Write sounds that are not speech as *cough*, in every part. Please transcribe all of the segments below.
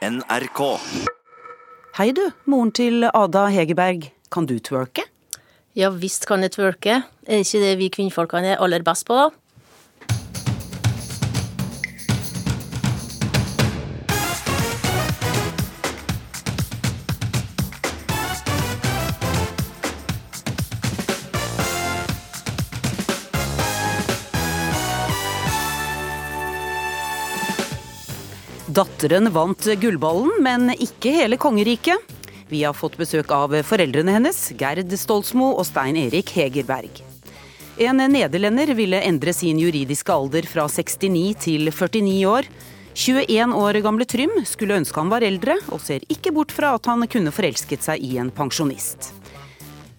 NRK. Hei du, moren til Ada Hegerberg. Kan du twerke? Ja visst kan jeg twerke. Er ikke det vi kvinnfolkene er aller best på, da? Datteren vant gullballen, men ikke hele kongeriket. Vi har fått besøk av foreldrene hennes, Gerd Stolsmo og Stein Erik Hegerberg. En nederlender ville endre sin juridiske alder fra 69 til 49 år. 21 år gamle Trym skulle ønske han var eldre, og ser ikke bort fra at han kunne forelsket seg i en pensjonist.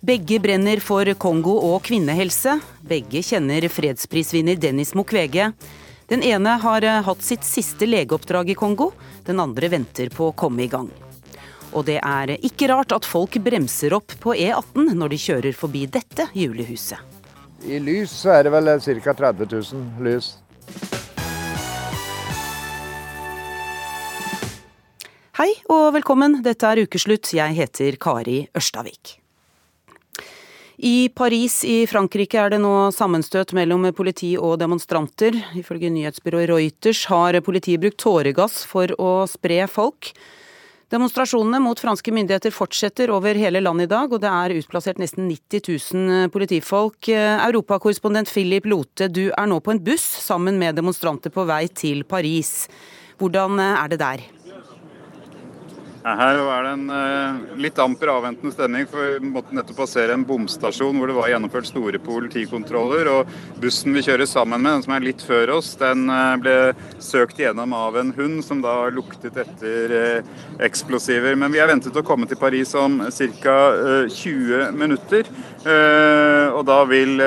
Begge brenner for Kongo og kvinnehelse. Begge kjenner fredsprisvinner Dennis Mukwege. Den ene har eh, hatt sitt siste legeoppdrag i Kongo, den andre venter på å komme i gang. Og det er ikke rart at folk bremser opp på E18 når de kjører forbi dette julehuset. I lys så er det vel ca. 30 000 lys. Hei og velkommen, dette er Ukeslutt. Jeg heter Kari Ørstavik. I Paris i Frankrike er det nå sammenstøt mellom politi og demonstranter. Ifølge nyhetsbyrået Reuters har politiet brukt tåregass for å spre folk. Demonstrasjonene mot franske myndigheter fortsetter over hele landet i dag, og det er utplassert nesten 90 000 politifolk. Europakorrespondent Philip Lote, du er nå på en buss sammen med demonstranter på vei til Paris. Hvordan er det der? Her var det en uh, litt amper avventende stemning, for vi måtte nettopp passere en bomstasjon hvor det var gjennomført store politikontroller. og Bussen vi kjører sammen med, den som er litt før oss, den uh, ble søkt gjennom av en hund som da luktet etter uh, eksplosiver. Men vi er ventet å komme til Paris om ca. 20 minutter. og da vil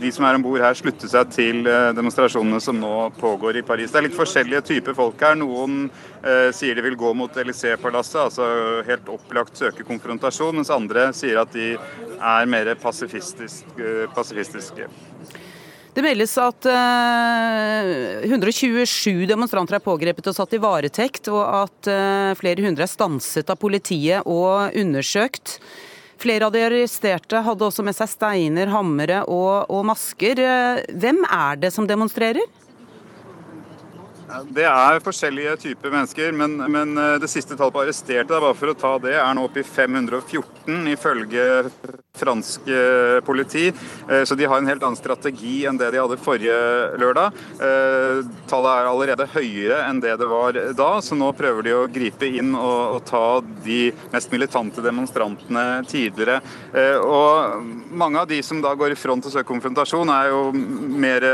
de som er om bord her, slutte seg til eh, demonstrasjonene som nå pågår i Paris. Det er litt forskjellige typer folk her. Noen eh, sier de vil gå mot Élysée-palasset, altså helt opplagt søke konfrontasjon, mens andre sier at de er mer pasifistisk, eh, pasifistiske. Det meldes at uh, 127 demonstranter er pågrepet og satt i varetekt, og at flere hundre er stanset av politiet og undersøkt. Flere av de arresterte hadde også med seg steiner, hammere og, og masker. Hvem er det som demonstrerer? Det er forskjellige typer mennesker, men, men, eh, det siste tallet på arresterte bare for å ta det, er nå oppe i 514 ifølge fransk eh, politi. Eh, så de har en helt annen strategi enn det de hadde forrige lørdag. Tallet er allerede høyere enn det det var da, så nå prøver de å gripe inn og, og ta de mest militante demonstrantene tidligere. Og mange av de som da går i front og søker konfrontasjon, er jo mer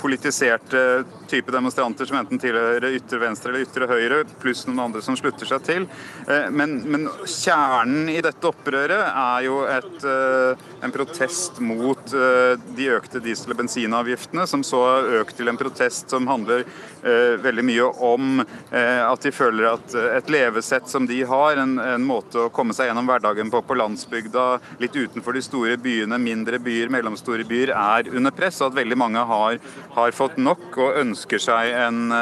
politiserte type demonstranter som enten tilhører ytre venstre eller ytre høyre, pluss noen andre som slutter seg til. Eh, men, men kjernen i dette opprøret er jo et, eh, en protest mot eh, de økte diesel- og bensinavgiftene, som så har økt til en protest som handler veldig mye om at de føler at et levesett som de har, en, en måte å komme seg gjennom hverdagen på på landsbygda, litt utenfor de store byene, mindre byer, mellomstore byer, er under press, og at veldig mange har, har fått nok og ønsker seg en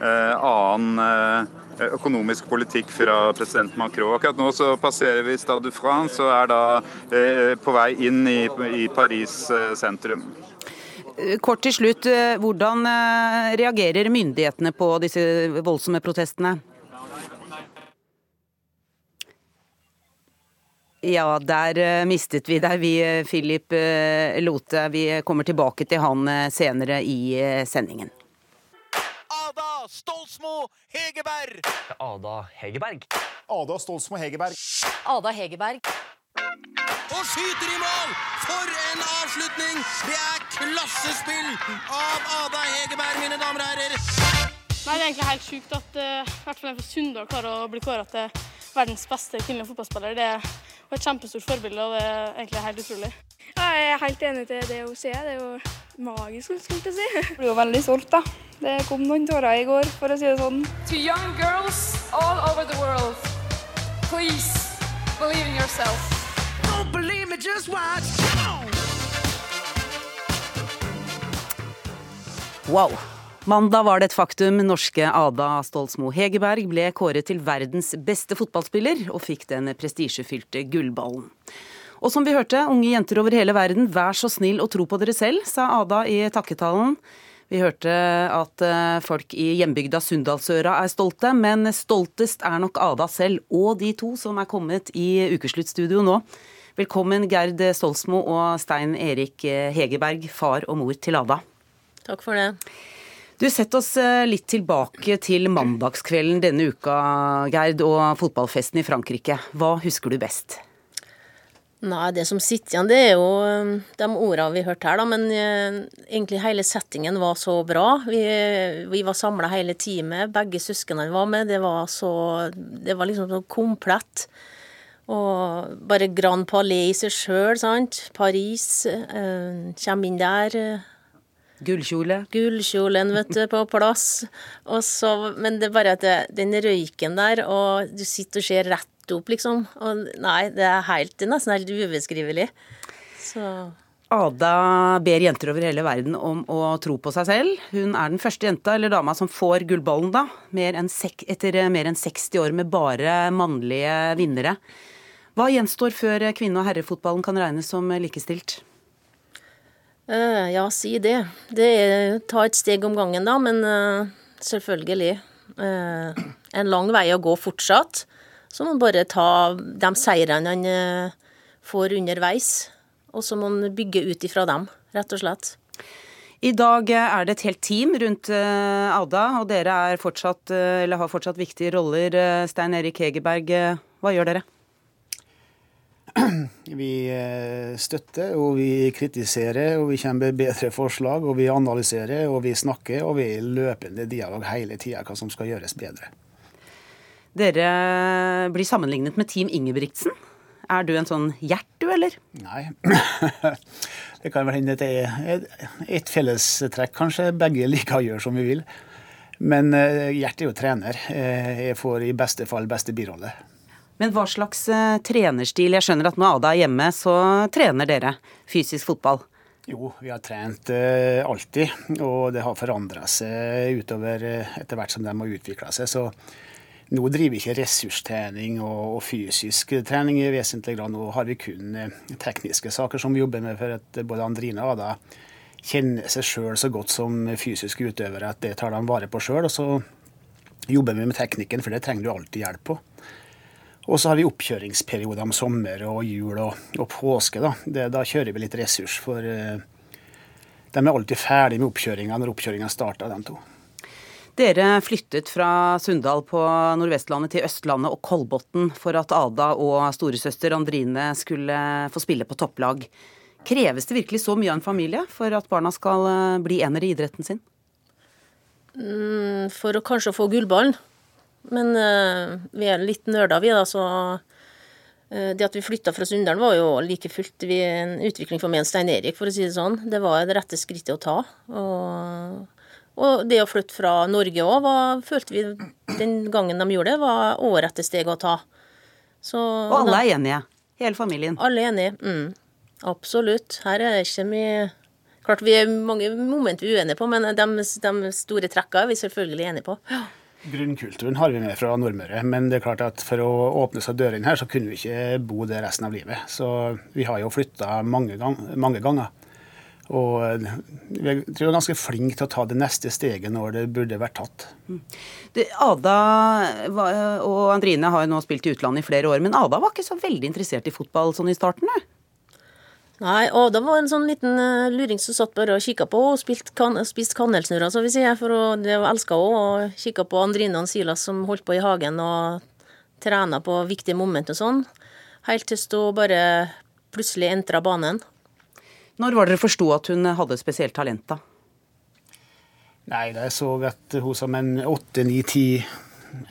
Eh, annen eh, økonomisk politikk fra president Macron. Akkurat nå så passerer vi Stade de France og er da eh, på vei inn i, i Paris sentrum. Kort til slutt, hvordan reagerer myndighetene på disse voldsomme protestene? Ja, der mistet vi deg, vi, Philip Lote. Vi kommer tilbake til han senere i sendingen. Ada Stolsmo Hegerberg! Ada Hegerberg. Ada Stolsmo Hegerberg. Ada Hegerberg. Og skyter i mål! For en avslutning! Det er klassespill av Ada Hegerberg, mine damer og herrer. Nei, Det er egentlig helt sjukt at uh, hvert fall for Sunndal klarer å bli kåra til verdens beste kvinnelige fotballspiller. Det er et kjempestort forbilde, og det er egentlig helt utrolig. Jeg er helt enig til det hun sier. Det er jo magisk, skulle jeg si. Jeg blir jo veldig stolt, da. Det kom noen tårer i går, for å si det sånn. To young girls all over the world, please believe in yourself. Just watch. Wow. Mandag var det et faktum. Norske Ada Stolsmo Hegerberg ble kåret til verdens beste fotballspiller, og fikk den prestisjefylte gullballen. Og som vi hørte, unge jenter over hele verden, vær så snill å tro på dere selv, sa Ada i takketalen. Vi hørte at eh, folk i hjembygda Sunndalsøra er stolte, men stoltest er nok Ada selv og de to som er kommet i ukesluttstudio nå. Velkommen Gerd Stolsmo og Stein Erik Hegerberg, far og mor til Ada. Takk for det. Du, Sett oss eh, litt tilbake til mandagskvelden denne uka, Gerd, og fotballfesten i Frankrike. Hva husker du best? Nei, det som sitter igjen, det er jo um, de ordene vi hørte her, da. Men uh, egentlig hele settingen var så bra. Vi, vi var samla hele teamet. Begge søsknene var med. Det var så Det var liksom så komplett. Og bare Grand Palais i seg sjøl, sant. Paris. Eh, kommer inn der. Gullkjole. Gullkjolen, vet du, på plass. Og så, men det er bare at det, den røyken der, og du sitter og ser rett opp, liksom. Og nei, det er helt, det er nesten helt ubeskrivelig. Så Ada ber jenter over hele verden om å tro på seg selv. Hun er den første jenta eller dama som får gullballen, da. Mer etter mer enn 60 år med bare mannlige vinnere. Hva gjenstår før kvinne- og herrefotballen kan regnes som likestilt? Uh, ja, si det. Det er ta et steg om gangen, da. Men uh, selvfølgelig. Uh, en lang vei å gå fortsatt. Så må man bare ta de seirene eh, får underveis, og så må man bygge ut ifra dem, rett og slett. I dag er det et helt team rundt eh, Ada, og dere fortsatt, eh, har fortsatt viktige roller. Stein Erik Hegerberg, hva gjør dere? Vi støtter og vi kritiserer og vi kommer med bedre forslag. Og vi analyserer og vi snakker og vi er i løpende dialog hele tida hva som skal gjøres bedre. Dere blir sammenlignet med Team Ingebrigtsen. Er du en sånn Gjert, du, eller? Nei. *laughs* det kan vel hende det er et fellestrekk, kanskje. Begge liker å gjøre som vi vil. Men Gjert er jo trener. Uh, jeg får i beste fall beste birolle. Men hva slags uh, trenerstil? Jeg skjønner at når Ada er hjemme, så trener dere fysisk fotball? Jo, vi har trent eh, alltid, og det har forandra seg utover uh, etter hvert som de har utvikla seg. Så nå driver vi ikke ressurstrening og, fysisk trening i vesentlig grad. Nå har vi kun eh, tekniske saker som vi jobber med, for at både Andrine og Ada kjenner seg sjøl så godt som fysiske utøvere at det tar de vare på sjøl. Og så jobber vi med teknikken, for det trenger du alltid hjelp på. Og så har vi oppkjøringsperioder om sommer og jul og, og påske. Da. Det, da kjører vi litt ressurs, for uh, de er alltid ferdig med oppkjøringa når oppkjøringa starter, de to. Dere flyttet fra Sunndal på Nordvestlandet til Østlandet og Kolbotn for at Ada og storesøster Andrine skulle få spille på topplag. Kreves det virkelig så mye av en familie for at barna skal eh, bli enere i idretten sin? Mm, for å kanskje få gullballen. Men uh, vi er litt nerder, vi, da, så uh, det at vi flytta fra Sunndalen var jo like fullt vi, en utvikling for meg og Stein Erik, for å si det sånn. Det var det rette skrittet å ta. Og og det å flytte fra Norge òg, følte vi den gangen de gjorde det, var etter steg å ta. Så, og alle er enige? Hele familien? Alle er enige. Mm. Absolutt. Her er det ikke mye Klart vi er mange moment vi er uenige på, men de, de store trekka er vi selvfølgelig enige på. Ja. Grunnkulturen har vi med fra Nordmøre, men det er klart at for å åpne seg dørene her, så kunne vi ikke bo det resten av livet. Så vi har jo flytta mange, gang, mange ganger. Og vi jeg er ganske flink til å ta det neste steget når det burde vært tatt. Du, Ada og Andrine har jo nå spilt i utlandet i flere år, men Ada var ikke så veldig interessert i fotball sånn i starten? Ne? Nei, og det var en sånn liten uh, luring som satt bare og kikka på og spilt kan, spist kanelsnurrer, som vi sier. For hun elska òg og kikka på Andrine og Silas som holdt på i hagen og trena på viktige moment og sånn. Helt til hun bare plutselig entra banen. Når var dere forsto at hun hadde spesielt talent, da? Nei, da jeg så at hun som en åtte, ni, ti,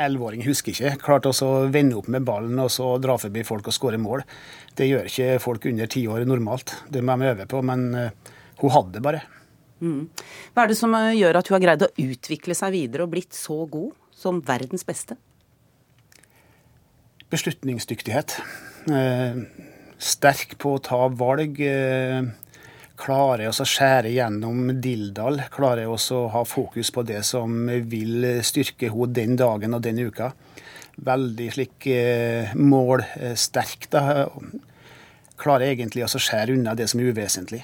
elleveåring, husker ikke, klarte å vende opp med ballen og så dra forbi folk og skåre mål. Det gjør ikke folk under ti år normalt. Det må de øve på, men uh, hun hadde det bare. Mm. Hva er det som eh, gjør at hun har greid å utvikle seg videre og blitt så god som verdens beste? Beslutningsdyktighet. Eh, sterk på å ta valg. Uh, klarer å skjære gjennom Dildal, klarer også å ha fokus på det som vil styrke henne den dagen og den uka. Veldig slik eh, målsterk. da, Klarer egentlig å skjære unna det som er uvesentlig.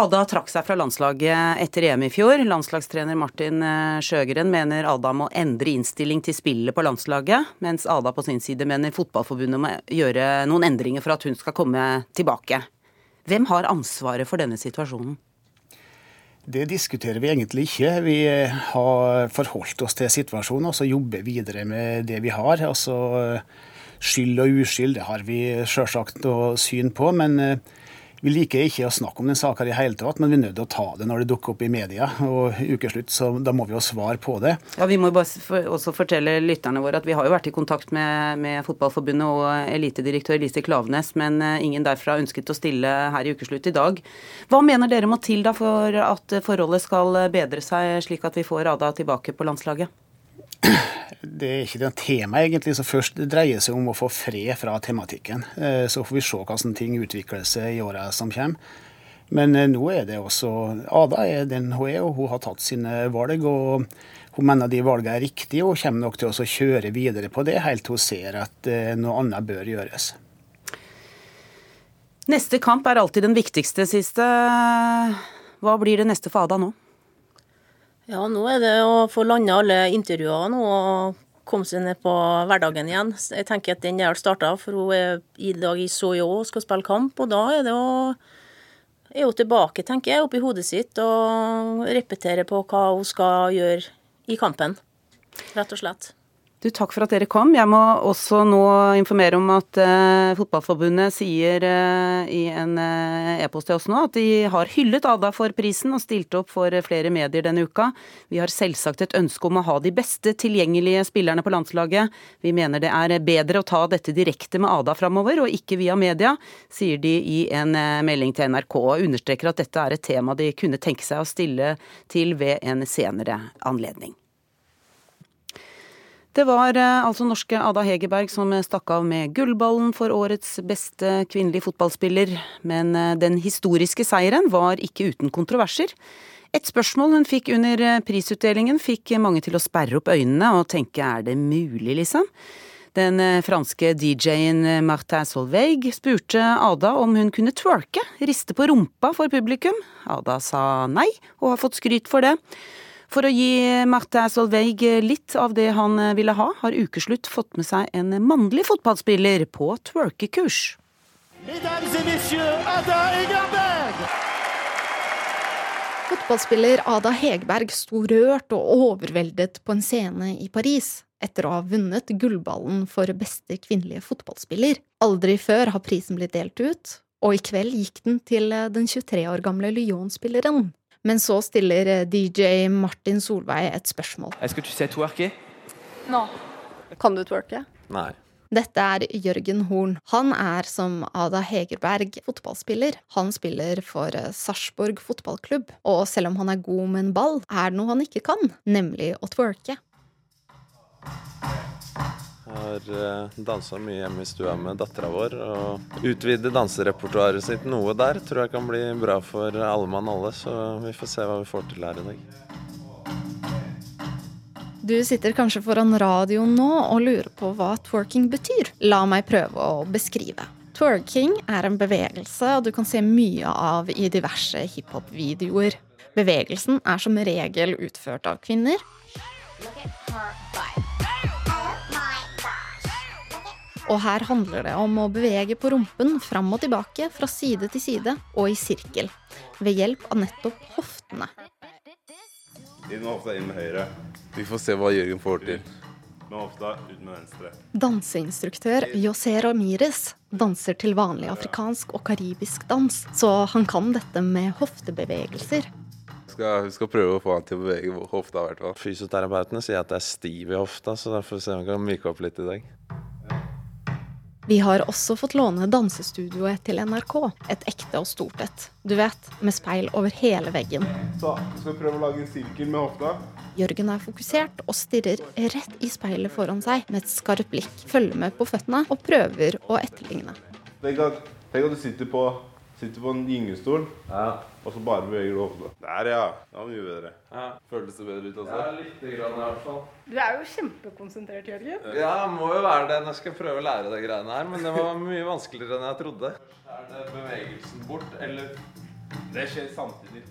Ada trakk seg fra landslaget etter EM i fjor. Landslagstrener Martin eh, Sjøgren mener Ada må endre innstilling til spillet på landslaget, mens Ada på sin side mener Fotballforbundet må gjøre noen endringer for at hun skal komme tilbake. Hvem har ansvaret for denne situasjonen? Det diskuterer vi egentlig ikke. Vi har forholdt oss til situasjonen og så jobber videre med det vi har. Altså, Skyld og uskyld det har vi selvsagt noe syn på, men eh, vi liker ikke å snakke om den saka i hele tatt, men vi er nødt til å ta det når det dukker opp i media og ukeslutt, så da må vi jo svare på det. Ja, Vi må bare også fortelle lytterne våre at vi har jo vært i kontakt med, med Fotballforbundet og elitedirektør Lise Klavenes, men eh, ingen derfra ønsket å stille her i ukeslutt i dag. Hva mener dere må til da for at forholdet skal bedre seg, slik at vi får Ada tilbake på landslaget? Det er ikke det temaet egentlig Så først dreier seg om å få fred fra tematikken. Eh, så får vi se hvordan ting utvikler seg i åra som kommer. Men eh, nå er det også Ada er den hun er, og hun har tatt sine valg. og Hun mener de valgene er riktige, og kommer nok til å kjøre videre på det helt til hun ser at eh, noe annet bør gjøres. Neste kamp er alltid den viktigste, siste. Hva blir det neste for Ada nå? Ja, nå er det å få landa alle intervjuene og komme seg ned på hverdagen igjen. Jeg tenker at den er starta, for hun er i dag i Soyo og skal spille kamp. Og da er det å er hun tilbake, tenker jeg, oppi hodet sitt og repetere på hva hun skal gjøre i kampen. Rett og slett. Du, Takk for at dere kom. Jeg må også nå informere om at uh, Fotballforbundet sier uh, i en uh, e-post til oss nå at de har hyllet Ada for prisen og stilt opp for flere medier denne uka. Vi har selvsagt et ønske om å ha de beste tilgjengelige spillerne på landslaget. Vi mener det er bedre å ta dette direkte med Ada framover, og ikke via media, sier de i en melding til NRK, og understreker at dette er et tema de kunne tenke seg å stille til ved en senere anledning. Det var eh, altså norske Ada Hegerberg som stakk av med gullballen for årets beste kvinnelige fotballspiller, men eh, den historiske seieren var ikke uten kontroverser. Et spørsmål hun fikk under eh, prisutdelingen fikk mange til å sperre opp øynene og tenke er det mulig, liksom? Den franske DJ-en Martin Solveig spurte Ada om hun kunne twerke, riste på rumpa for publikum. Ada sa nei, og har fått skryt for det. For å gi Marte Solveig litt av det han ville ha, har Ukeslutt fått med seg en mannlig fotballspiller på twerkekurs. Fotballspiller Ada Hegberg sto rørt og overveldet på en scene i Paris etter å ha vunnet Gullballen for beste kvinnelige fotballspiller. Aldri før har prisen blitt delt ut, og i kveld gikk den til den 23 år gamle Lyon-spilleren. Men så stiller eh, DJ Martin Solveig et spørsmål. Skal du se twerke? No. Kan du twerke? Nei. Dette er Jørgen Horn. Han er som Ada Hegerberg fotballspiller. Han spiller for eh, Sarpsborg fotballklubb, og selv om han er god med en ball, er det noe han ikke kan, nemlig å twerke. Har uh, dansa mye hjemme i stua med dattera vår. og Utvide danserepertoaret sitt noe der tror jeg kan bli bra for alle mann alle. Så vi får se hva vi får til her i dag. Du sitter kanskje foran radioen nå og lurer på hva twerking betyr. La meg prøve å beskrive. Twerking er en bevegelse og du kan se mye av i diverse hiphop-videoer. Bevegelsen er som regel utført av kvinner. Look at her, og her handler det om å bevege på rumpen fram og tilbake, fra side til side og i sirkel, ved hjelp av nettopp hoftene. Inn med hofta, inn med høyre. Vi får se hva Jørgen får til. Med hofta, ut med venstre. Danseinstruktør José Ramires danser til vanlig afrikansk og karibisk dans, så han kan dette med hoftebevegelser. Skal, vi skal prøve å få han til å bevege hofta. hvert fall. Fysioterapeutene sier at det er stiv i hofta, så derfor får vi se om vi kan myke opp litt i dag. Vi har også fått låne dansestudioet til NRK. Et ekte og stort et. Du vet, med speil over hele veggen. Så, skal vi prøve å lage en sirkel med hofta. Jørgen er fokusert og stirrer rett i speilet foran seg med et skarpt blikk. Følger med på føttene og prøver å etterligne. Tenk at, tenk at du sitter på Sitter på en gyngestol, og så bare beveger du hodet. Der, ja. Det var mye bedre. Føltes det bedre ut også? Ja, litt grann i hvert fall. Du er jo kjempekonsentrert, Jørgen. Ja, må jo være det når jeg skal prøve å lære de greiene her, men det var mye vanskeligere enn jeg trodde. Er det bevegelsen bort, eller Det skjer samtidig.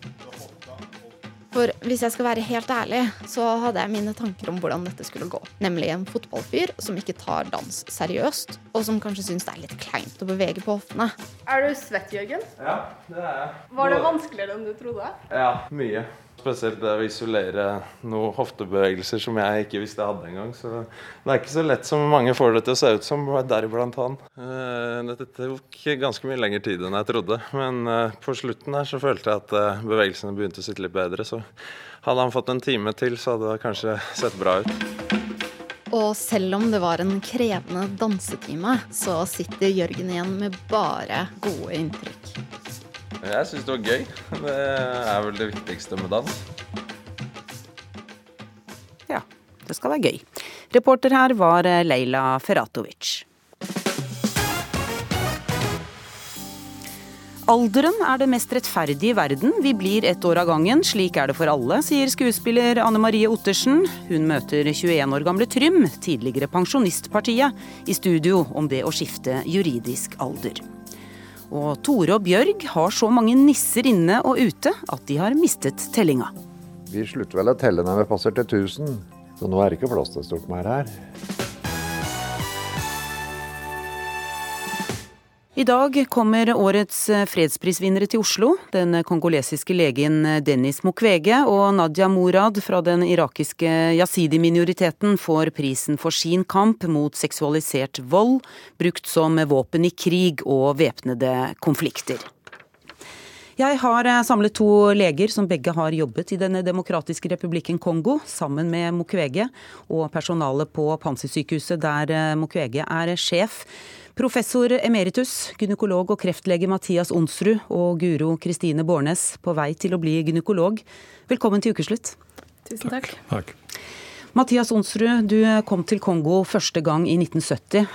For hvis jeg skal være helt ærlig, så hadde jeg mine tanker om hvordan dette skulle gå. Nemlig en fotballfyr som ikke tar dans seriøst, og som kanskje syns det er litt kleint å bevege på hoftene. Er du svett, Jørgen? Ja, det er jeg. Var det vanskeligere enn du trodde? Ja, mye. Spesielt det å isolere noen hoftebevegelser som jeg ikke visste jeg hadde engang. Så det er ikke så lett som mange får det til å se ut som, deriblant han. Eh, Dette tok ganske mye lengre tid enn jeg trodde. Men eh, på slutten her så følte jeg at eh, bevegelsene begynte å sitte litt bedre. Så hadde han fått en time til, så hadde det kanskje sett bra ut. Og selv om det var en krevende dansetime, så sitter Jørgen igjen med bare gode inntrykk. Jeg syns det var gøy. Det er vel det viktigste med dans. Ja, det skal være gøy. Reporter her var Leila Ferratovic. Alderen er det mest rettferdige i verden. Vi blir ett år av gangen. Slik er det for alle, sier skuespiller Anne Marie Ottersen. Hun møter 21 år gamle Trym, tidligere Pensjonistpartiet, i studio om det å skifte juridisk alder. Og Tore og Bjørg har så mange nisser inne og ute at de har mistet tellinga. Vi slutter vel å telle når vi passer til 1000, så nå er det ikke plass til stort mer her. I dag kommer årets fredsprisvinnere til Oslo. Den kongolesiske legen Dennis Mukwege og Nadia Morad fra den irakiske yazidi-minoriteten får prisen for sin kamp mot seksualisert vold, brukt som våpen i krig og væpnede konflikter. Jeg har samlet to leger som begge har jobbet i Den demokratiske republikken Kongo, sammen med Mukwege og personalet på Pansersykehuset der Mukwege er sjef. Professor emeritus, gynekolog og kreftlege Mathias Onsrud og Guro Kristine Bårnes på vei til å bli gynekolog. Velkommen til ukeslutt. Tusen takk. Takk. Mathias Onsrud, du kom til Kongo første gang i 1970.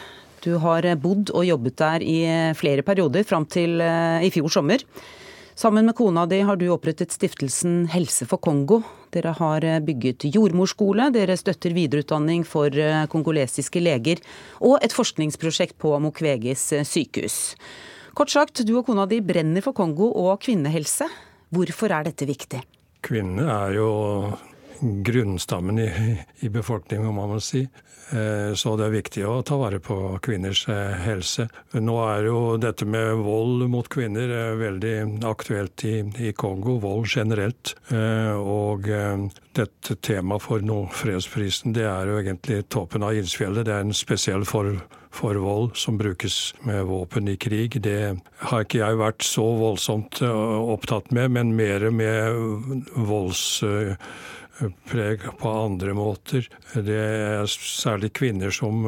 Du har bodd og jobbet der i flere perioder, fram til i fjor sommer. Sammen med kona di har du opprettet stiftelsen Helse for Kongo. Dere har bygget jordmorskole, dere støtter videreutdanning for kongolesiske leger, og et forskningsprosjekt på Mukweges sykehus. Kort sagt, du og kona di brenner for Kongo og kvinnehelse. Hvorfor er dette viktig? Kvinnene er jo grunnstammen i, i befolkningen, må man si. Så det er viktig å ta vare på kvinners helse. Nå er jo dette med vold mot kvinner veldig aktuelt i, i Kongo, vold generelt. Og dette temaet for fredsprisen, det er jo egentlig toppen av isfjellet. Det er en spesiell form for vold som brukes med våpen i krig. Det har ikke jeg vært så voldsomt opptatt med, men mer med volds preg på andre måter. Det er særlig kvinner som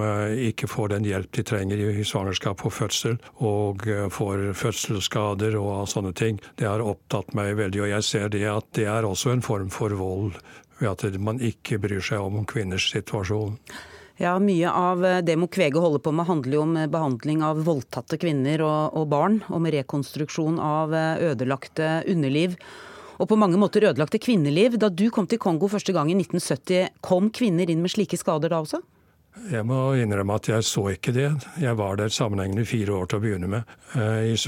ikke får den hjelp de trenger i svangerskap og fødsel, og får fødselsskader og sånne ting. Det har opptatt meg veldig, og jeg ser det at det er også en form for vold. Ved at man ikke bryr seg om kvinners situasjon. Ja, Mye av det Mukwege holder på med handler jo om behandling av voldtatte kvinner og, og barn, om rekonstruksjon av ødelagte underliv og på mange måter ødelagte kvinneliv. Da du kom til Kongo første gang i 1970, kom kvinner inn med slike skader da også? Jeg må innrømme at jeg så ikke det. Jeg var der sammenhengende fire år til å begynne med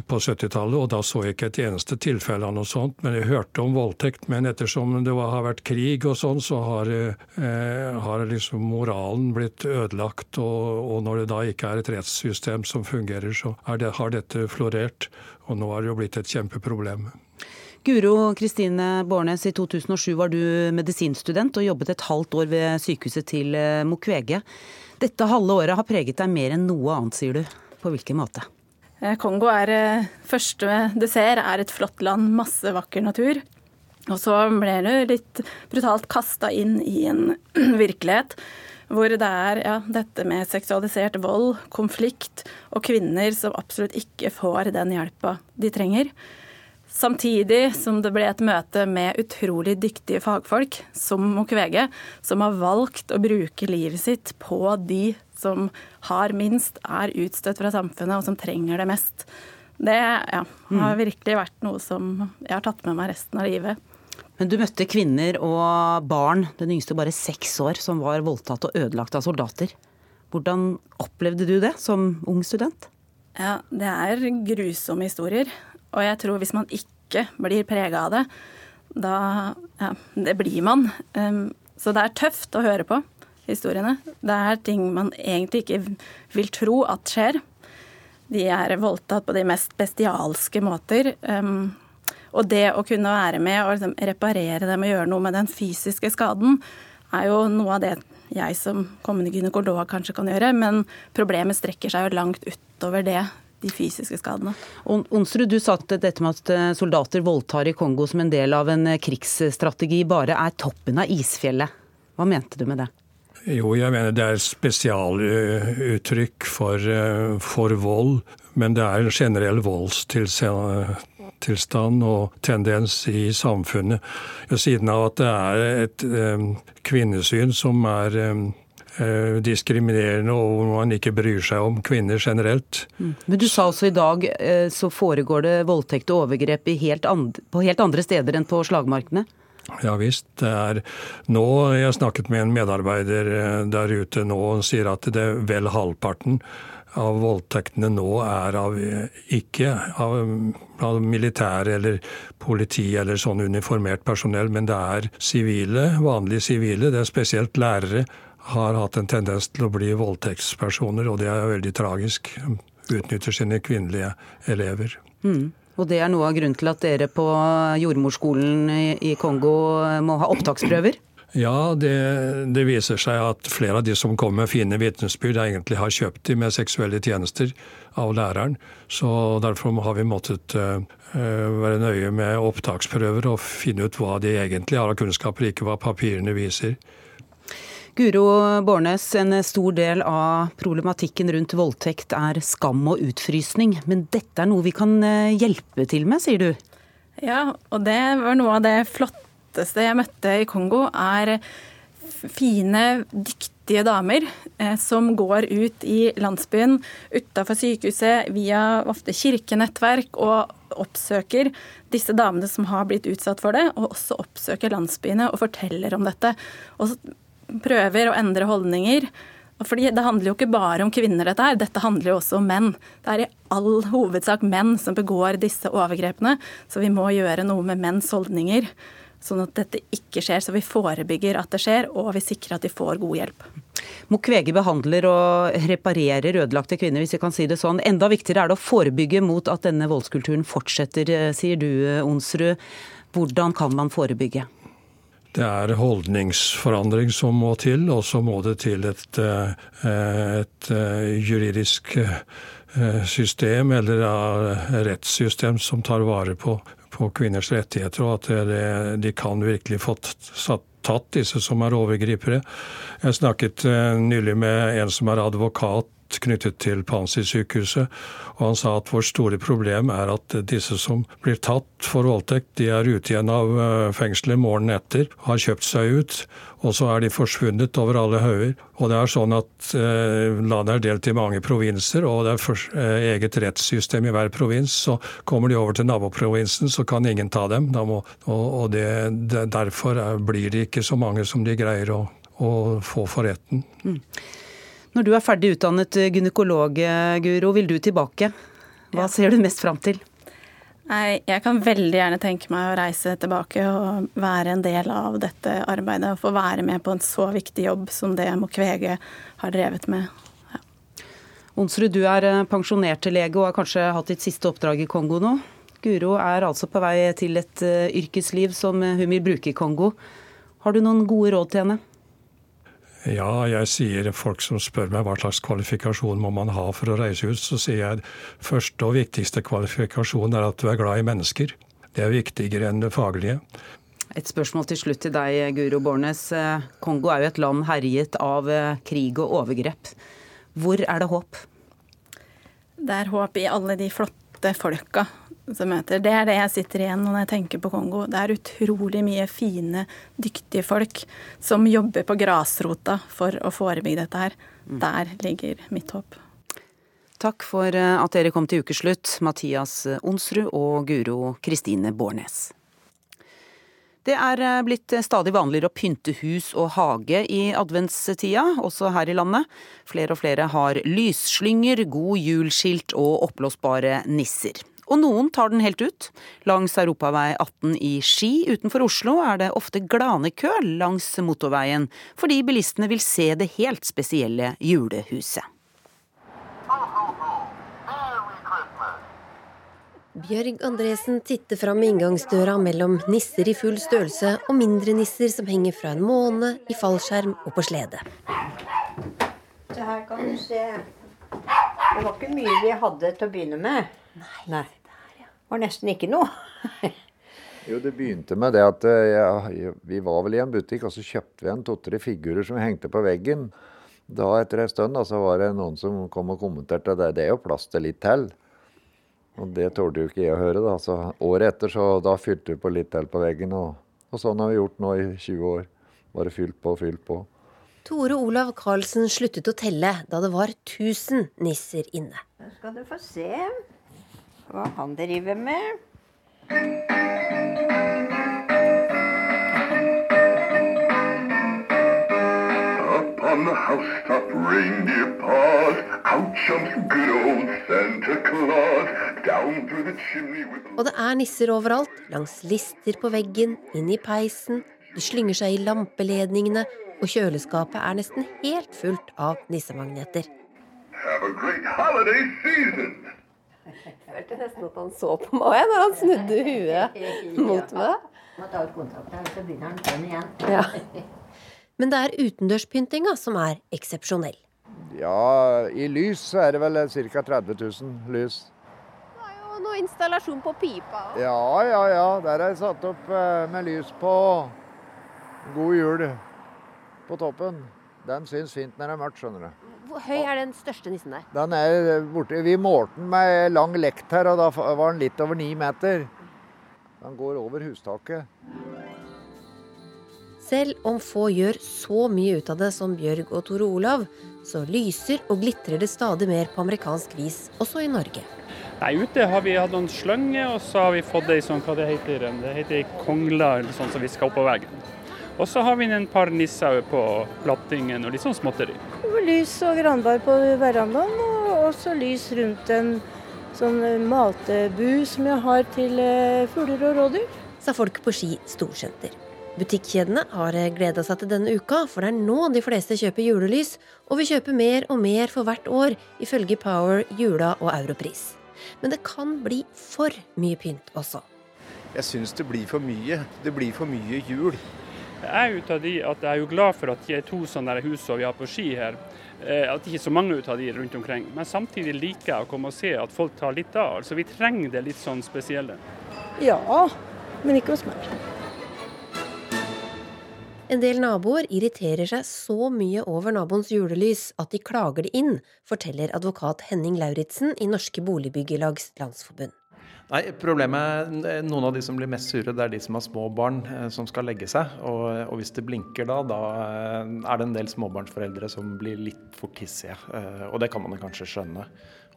på 70-tallet, og da så jeg ikke et eneste tilfelle av noe sånt. Men jeg hørte om voldtekt. Men ettersom det har vært krig og sånn, så har, eh, har liksom moralen blitt ødelagt. Og, og, når det da ikke er et rettssystem som fungerer, så det, har dette florert. Og nå har det jo blitt et kjempeproblem. Guro Kristine Bårnes, i 2007 var du medisinstudent og jobbet et halvt år ved sykehuset til Mukwege. Dette halve året har preget deg mer enn noe annet, sier du. På hvilken måte? Kongo er første det ser, er et flott land, masse vakker natur. Og så ble du litt brutalt kasta inn i en *clears throat* virkelighet hvor det er ja, dette med seksualisert vold, konflikt og kvinner som absolutt ikke får den hjelpa de trenger. Samtidig som det ble et møte med utrolig dyktige fagfolk, som Mukwege, som har valgt å bruke livet sitt på de som har minst, er utstøtt fra samfunnet og som trenger det mest. Det ja, har virkelig vært noe som jeg har tatt med meg resten av livet. Men du møtte kvinner og barn, den yngste bare seks år, som var voldtatt og ødelagt av soldater. Hvordan opplevde du det som ung student? Ja, det er grusomme historier. Og jeg tror hvis man ikke blir prega av det, da Ja, det blir man. Um, så det er tøft å høre på historiene. Det er ting man egentlig ikke vil tro at skjer. De er voldtatt på de mest bestialske måter. Um, og det å kunne være med og liksom reparere dem og gjøre noe med den fysiske skaden, er jo noe av det jeg som kommende gynekolog kanskje kan gjøre, men problemet strekker seg jo langt utover det. De fysiske skadene. Onsrud, du sa at dette med at eh, soldater voldtar i Kongo som en del av en eh, krigsstrategi bare er toppen av isfjellet. Hva mente du med det? Jo, jeg mener det er spesialuttrykk for, eh, for vold. Men det er en generell voldstilstand og tendens i samfunnet. Ved siden av at det er et kvinnesyn som er diskriminerende og hvor man ikke bryr seg om kvinner generelt. Mm. Men du sa også i dag så foregår det voldtekt og overgrep helt på helt andre steder enn på slagmarkene? Ja visst. Det er nå Jeg snakket med en medarbeider der ute nå og sier at det er vel halvparten av voldtektene nå er av ikke av, av militær eller politi eller sånn uniformert personell, men det er sivile, vanlige sivile. Det er spesielt lærere har hatt en tendens til å bli voldtektspersoner, og det er veldig tragisk. Utnytter sine kvinnelige elever. Mm. Og det er noe av grunnen til at dere på jordmorskolen i Kongo må ha opptaksprøver? Ja, det, det, viser seg at flere av de som kommer med fine vitnesbyrd, egentlig har kjøpt de med seksuelle tjenester av læreren. Så derfor har vi måttet uh, være nøye med opptaksprøver og finne ut hva de egentlig har av kunnskaper, ikke hva papirene viser. Guro Bårnes, en stor del av problematikken rundt voldtekt er skam og utfrysning. Men dette er noe vi kan eh, hjelpe til med, sier du? Ja, og det var noe av det flotteste jeg møtte i Kongo, er fine, dyktige damer eh, som går ut i landsbyen utafor sykehuset via ofte kirkenettverk og oppsøker disse damene som har blitt utsatt for det, og også oppsøker landsbyene og forteller om dette. Og prøver å endre holdninger. Fordi Det handler jo ikke bare om kvinner, dette her. Dette handler jo også om menn. Det er i all hovedsak menn som begår disse overgrepene, så vi må gjøre noe med menns holdninger sånn at dette ikke skjer. Så vi forebygger at det skjer, og vi sikrer at de får god hjelp. Mukwege behandler og reparerer ødelagte kvinner, hvis vi kan si det sånn. Enda viktigere er det å forebygge mot at denne voldskulturen fortsetter, eh, sier du, eh, Onsrud. Hvordan kan man forebygge? Det er holdningsforandring som må til, og så må det til et, eh, et juridisk system eller rettssystem som tar vare på på kvinners rettigheter, og at det, de kan virkelig få tatt disse som er overgripere. Jeg snakket eh, nylig med en som er advokat knyttet til Pansi-sykehuset. Og han sa at vårt store problem er at disse som blir tatt for voldtekt, de er ute igjen av eh, fengselet morgenen etter, har kjøpt seg ut, og så er de forsvunnet over alle hauger. Og det er sånn at eh, landet er delt i mange provinser, og det er for, eh, eget rettssystem i hver provins. Så kommer de over til naboprovinsen, så kan ingen ta dem. Må, og, og det, det, derfor er, blir det ikke så mange som de greier å, å få for retten. Mm. Når du er ferdig utdannet gynekolog, Guro, vil du tilbake? Hva ja. ser du mest fram til? Nei, jeg kan veldig gjerne tenke meg å reise tilbake og være en del av dette arbeidet. Og få være med på en så viktig jobb som det Mokvege har drevet med. Ja. Onsrud, du er eh, pensjonert lege og har kanskje hatt ditt siste oppdrag i Kongo nå. Guro er altså på vei til et eh, yrkesliv som hun vil bruke i Kongo. Har du noen gode råd til henne? Ja, jeg sier folk som spør meg hva slags kvalifikasjon må man ha for å reise ut, så sier jeg første og viktigste kvalifikasjon er at du er glad i mennesker. Det er viktigere enn det faglige. Et spørsmål til slutt til deg, Guro Bornes. Kongo er jo et land herjet av eh, krig og overgrep. Hvor er det håp? Det er håp i alle de flotte folka som møter. Det er det jeg sitter igjen når jeg tenker på Kongo. Det er utrolig mye fine, dyktige folk som jobber på grasrota for å forebygge dette her. Mm. Der ligger mitt håp. Takk for eh, at dere kom til ukeslutt, Mathias Onsrud og Guro Kristine Bårnes. Det er eh, blitt stadig vanligere å pynte hus og hage i adventstida, også her i landet. Flere og flere har lysslynger, god jul-skilt og oppblåsbare nisser. Og noen tar den helt ut. Langs Europavei 18 i Ski utenfor Oslo er det ofte glanekø langs motorveien, fordi bilistene vil se det helt spesielle julehuset. Bjørg Andresen titter fram inngangsdøra mellom nisser i full størrelse og mindre nisser som henger fra en måne, i fallskjerm og på slede. Det her kan du se. Det var ikke mye vi hadde til å begynne med. Nei. Det var nesten ikke noe. *laughs* Jo, det begynte med det at eh, ja, vi var vel i en butikk, og så kjøpte vi en to-tre figurer som vi hengte på veggen. Da etter en stund da, så var det noen som kom og kommenterte det. Det er jo plass til litt til. Og det tålte jo ikke jeg å høre. da. Så Året etter så da fylte vi på litt til på veggen. Og, og sånn har vi gjort nå i 20 år. Bare fylt på og fylt på. Tore Olav Karlsen sluttet å telle da det var 1000 nisser inne. Nå skal du få se hva han driver med. Up on the housetop, reindeer paws. Out jumps good old Santa Claus. Down through the chimney with Og det er nisser overalt. Langs lister på veggen, inn i peisen. De slynger seg i lampeledningene, og kjøleskapet er nesten helt fullt av nissemagneter. Have a great holiday season. Jeg følte nesten at han så på meg når han snudde huet mot meg. Må ta ut kontakten, så begynner han sånn igjen. Ja. *laughs* Men det er utendørspyntinga som er eksepsjonell. Ja, i lys så er det vel ca. 30 000 lys. Og noe installasjon på pipa òg. Ja, ja, ja. Der er det satt opp eh, med lys på God jul på toppen. Den syns fint når det er mørkt, skjønner du. Hvor høy er den største nissen der? Den er borte, Vi målte den med lang lekt her, og da var den litt over ni meter. Den går over hustaket. Selv om få gjør så mye ut av det som Bjørg og Tore Olav, så lyser og glitrer det stadig mer på amerikansk vis, også i Norge. Nei, Ute har vi hatt noen slønger, og så har vi fått ei sånn, hva det heter, det heter ei kongle eller sånn som vi skal oppå veggen. Og så har vi en par nisser på plattingen og litt sånn småtteri. Lys og granbar på verandaen, og også lys rundt en sånn matebu som jeg har til eh, fugler og rådyr. Sa folk på Ski storsenter. Butikkjedene har gleda seg til denne uka, for det er nå de fleste kjøper julelys, og vi kjøper mer og mer for hvert år, ifølge Power, Jula og Europris. Men det kan bli for mye pynt også. Jeg syns det blir for mye. Det blir for mye jul. Jeg er ut av de at jeg er jo glad for at de to sånne hus vi har på Ski her, eh, at det ikke er så mange ut av de rundt omkring. Men samtidig liker jeg å komme og se at folk tar litt av. Altså Vi trenger det litt sånn spesielle. Ja, men ikke hos meg. En del naboer irriterer seg så mye over naboens julelys at de klager det inn, forteller advokat Henning Lauritzen i Norske Boligbyggelags Landsforbund. Nei, problemet, Noen av de som blir mest sure, det er de som har små barn eh, som skal legge seg. Og, og, hvis det blinker da, da eh, er det en del småbarnsforeldre som blir litt for tissige. Eh, og det kan man kanskje skjønne.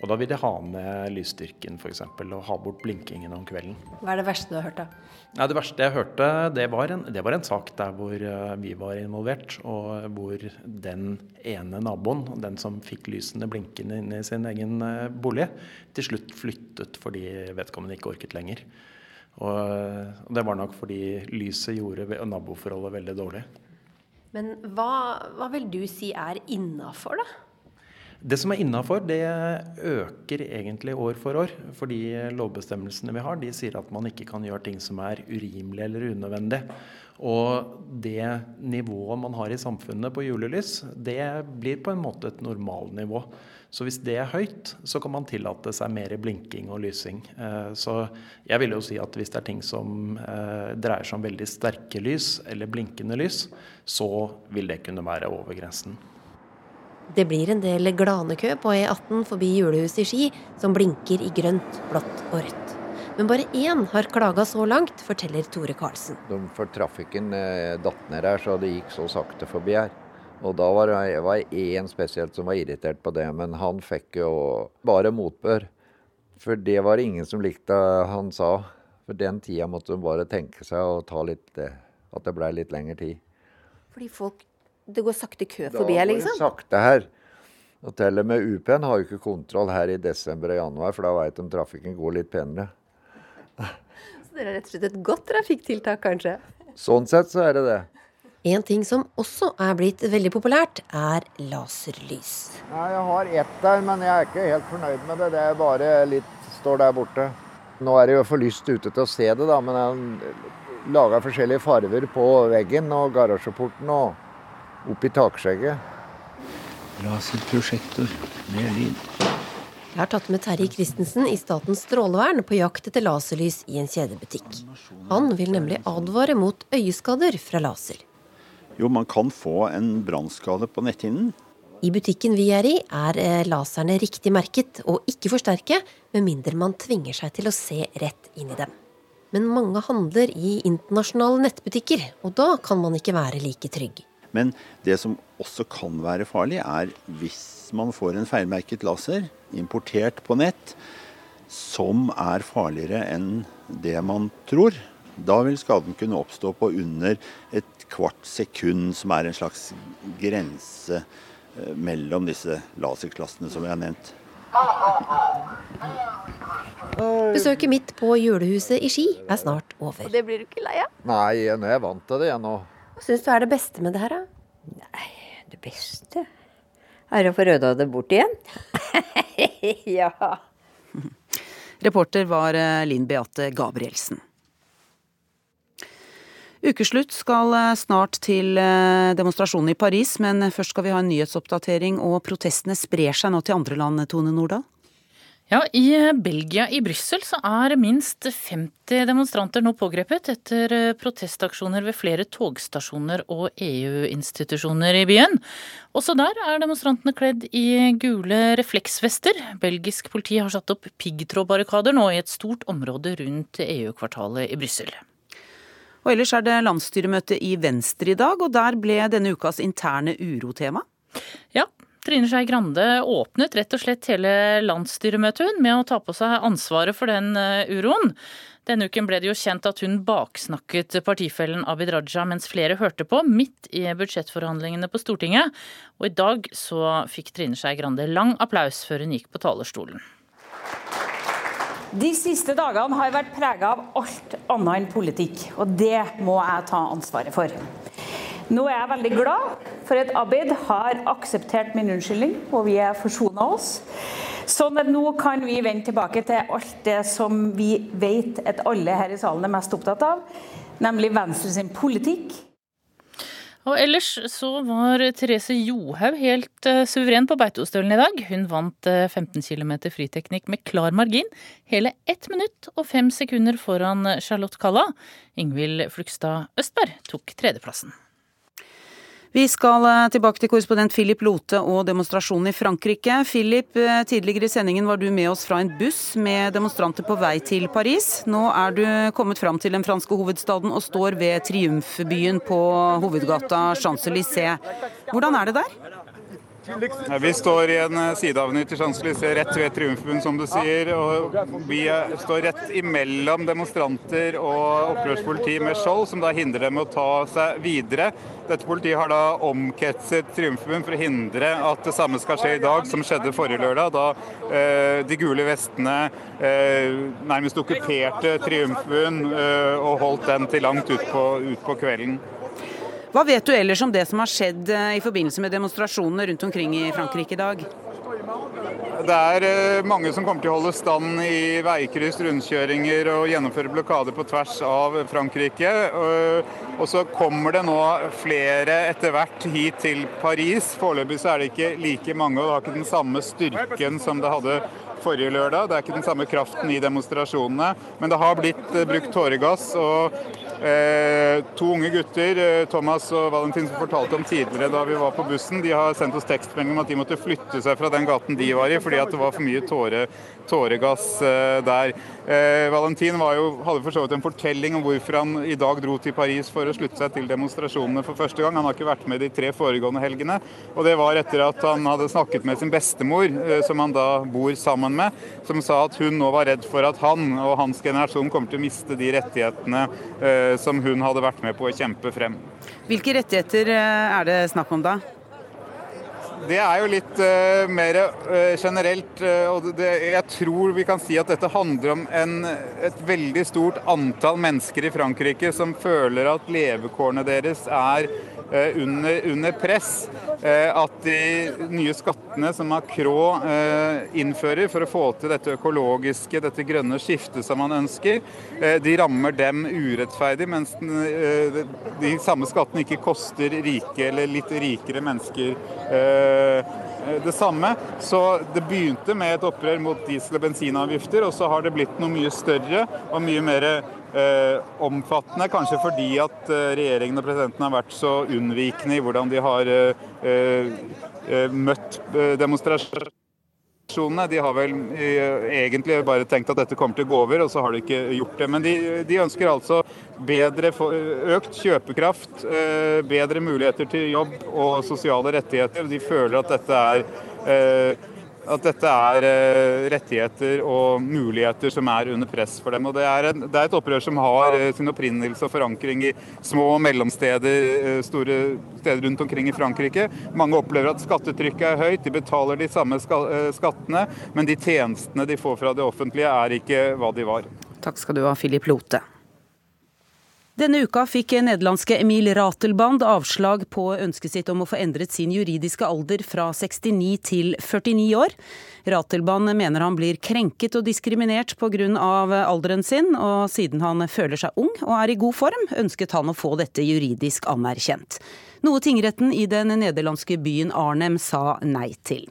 Og da vil de ha med lysstyrken f.eks. og ha bort blinkingen om kvelden. Hva er det verste du har hørt, da? Ja, det verste jeg hørte, det var, en, det var en sak der hvor vi var involvert. Og hvor den ene naboen, den som fikk lysene blinkende inn i sin egen bolig, til slutt flyttet fordi vedkommende ikke orket lenger. Og det var nok fordi lyset gjorde naboforholdet veldig dårlig. Men hva, hva vil du si er innafor, da? Det som er innafor, det øker egentlig år for år. For de lovbestemmelsene vi har, de sier at man ikke kan gjøre ting som er urimelig eller unødvendig. Og det nivået man har i samfunnet på julelys, det blir på en måte et normalnivå. Så hvis det er høyt, så kan man tillate seg mer blinking og lysing. Så jeg vil jo si at hvis det er ting som dreier seg om veldig sterke lys eller blinkende lys, så vil det kunne være over grensen. Det blir en del glanekø på E18 forbi julehuset i Ski, som blinker i grønt, blått og rødt. Men bare én har klaga så langt, forteller Tore Karlsen. De for trafikken eh, datt ned her, så det gikk så sakte forbi her. Og da var det var én spesielt som var irritert på det, men han fikk jo bare motbør. For det var det ingen som likte han sa. For den tida måtte de bare tenke seg å ta litt eh, At det blei litt lengre tid. Fordi folk Det går sakte kø forbi her, liksom? Da går det sakte her. Og til og med UP-en har jo ikke kontroll her i desember og januar, for da veit de trafikken går litt penere. *laughs* Så det er rett og slett et godt trafikktiltak, kanskje? Sånn sett så er det det. En ting som også er blitt veldig populært, er laserlys. Nei, jeg har ett der, men jeg er ikke helt fornøyd med det. Det er bare litt står der borte. Nå er det jo for lyst ute til å se det, da, men jeg laga forskjellige farger på veggen og garasjeporten og oppi takskjegget. Laserprosjektor med lyd. Jeg har tatt med Terje Christensen i Statens strålevern på jakt etter laserlys i en kjedebutikk. Han vil nemlig advare mot øyeskader fra laser. Jo, man kan få en brannskade på netthinnen. I butikken vi er i, er eh, laserne riktig merket og ikke for sterke, med mindre man tvinger seg til å se rett inn i dem. Men mange handler i internasjonale nettbutikker, og da kan man ikke være like trygg. Men det som også kan være farlig, er hvis man får en feilmerket laser importert på nett, som er farligere enn det man tror. Da vil skaden kunne oppstå på under et kvart sekund, som er en slags grense eh, mellom disse laserklassene som jeg har nevnt. Besøket mitt på julehuset i Ski er snart over. Og Det blir du ikke lei av? Nei, nå er jeg vant til det, jeg nå. Hva syns du er det beste med det her, da? Nei, Det beste er å få røda det bort igjen. *laughs* ja. Reporter var eh, Linn Beate Gabrielsen. Ukeslutt skal eh, snart til eh, demonstrasjonen i Paris, men først skal vi ha en nyhetsoppdatering, og protestene sprer seg nå til andre land, Tone Nordahl? Ja, I Belgia, i Brussel, så er minst 50 demonstranter nå pågrepet etter protestaksjoner ved flere togstasjoner og EU-institusjoner i byen. Også der er demonstrantene kledd i gule refleksvester. Belgisk politi har satt opp piggtrådbarrikader nå i et stort område rundt EU-kvartalet i Brussel. Og ellers er det landsstyremøte i Venstre i dag, og der ble denne ukas interne uro-tema. Ja, Trine Skei Grande åpnet rett og slett hele landsstyremøtet med å ta på seg ansvaret for den uroen. Denne uken ble det jo kjent at hun baksnakket partifellen Abid Raja mens flere hørte på, midt i budsjettforhandlingene på Stortinget. Og i dag så fikk Trine Skei Grande lang applaus før hun gikk på talerstolen. De siste dagene har vært prega av alt annet enn politikk, og det må jeg ta ansvaret for. Nå er jeg veldig glad for at Abid har akseptert min unnskyldning, og vi er forsona oss. Sånn at nå kan vi vende tilbake til alt det som vi vet at alle her i salen er mest opptatt av, nemlig Venstre sin politikk. Og ellers så var Therese Johaug helt uh, suveren på Beitostølen i dag. Hun vant uh, 15 km friteknikk med klar margin. Hele 1 minutt og 5 sekunder foran Charlotte Kalla. Ingvild Flugstad Østberg tok tredjeplassen. Vi skal tilbake til korrespondent Philip Lote og demonstrasjonen i Frankrike. Philip, tidligere i sendingen var du med oss fra en buss med demonstranter på vei til Paris. Nå er du kommet fram til den franske hovedstaden og står ved triumfbyen på hovedgata Champs-Élysées. Hvordan er det der? Vi står i en sideavny til Champs-Élysées rett ved Triumfbuen, som du sier. og Vi står rett imellom demonstranter og opprørspoliti med skjold, som da hindrer dem å ta seg videre. Dette politiet har da omkretset Triumfbuen for å hindre at det samme skal skje i dag som skjedde forrige lørdag, da eh, de gule vestene eh, nærmest okkuperte Triumfbuen eh, og holdt den til langt utpå ut på kvelden. Hva vet du ellers om det som har skjedd i forbindelse med demonstrasjonene rundt omkring i Frankrike i dag? Det er mange som kommer til å holde stand i veikryss, rundkjøringer og gjennomføre blokader på tvers av Frankrike. Og så kommer det nå flere etter hvert hit til Paris. Foreløpig er det ikke like mange, og det har ikke den samme styrken som det hadde forrige lørdag. Det er ikke den samme kraften i demonstrasjonene, men det har blitt brukt tåregass. og Eh, to unge gutter, eh, Thomas og Valentin, som fortalte om tidligere da vi var på bussen, de har sendt oss tekstmelding om at de måtte flytte seg fra den gaten de var i, fordi at det var for mye tåre, tåregass eh, der. Eh, Valentin jo, hadde for så vidt en fortelling om hvorfor han i dag dro til Paris for å slutte seg til demonstrasjonene for første gang. Han har ikke vært med de tre foregående helgene. Og det var etter at han hadde snakket med sin bestemor, eh, som han da bor sammen med, som sa at hun nå var redd for at han og hans generasjon kommer til å miste de rettighetene eh, som hun hadde vært med på å kjempe frem. Hvilke rettigheter eh, er det snakk om da? Det er jo litt uh, mer uh, generelt. Uh, og det, jeg tror vi kan si at dette handler om en, et veldig stort antall mennesker i Frankrike som føler at levekårene deres er under, under press. Eh, at de nye skattene som Macron eh, innfører for å få til dette økologiske, dette grønne skiftet som man ønsker, de rammer dem urettferdig, mens de samme skattene ikke koster rike eller litt rikere mennesker det samme. Så det begynte med et opprør mot diesel- og bensinavgifter, og så har det blitt noe mye større og mye mer eh, omfattende. Kanskje fordi at eh, regjeringen og presidenten har vært så unnvikende i hvordan de har eh, eh, eh møtt eh, demonstrasjoner. De har vel egentlig bare tenkt at dette kommer til å gå over, og så har de ikke gjort det. Men de, de ønsker altså bedre, økt kjøpekraft, bedre muligheter til jobb og sosiale rettigheter. De føler at dette er at dette er eh, rettigheter og muligheter som er under press for dem. Og det er, en, det er et opprør som har eh, sin opprinnelse og forankring i små og mellomsteder, eh, store steder rundt omkring i Frankrike. Mange opplever at skattetrykket er høyt, de betaler de samme skattene, men de tjenestene de får fra det offentlige er ikke hva de var. Takk skal du ha, Philip Lote. Denne uka fikk nederlandske Emil Ratelband avslag på ønsket sitt om å få endret sin juridiske alder fra 69 til 49 år. Ratelband mener han blir krenket og diskriminert pga. alderen sin, og siden han føler seg ung og er i god form, ønsket han å få dette juridisk anerkjent. Noe tingretten i den nederlandske byen Arnem sa nei til.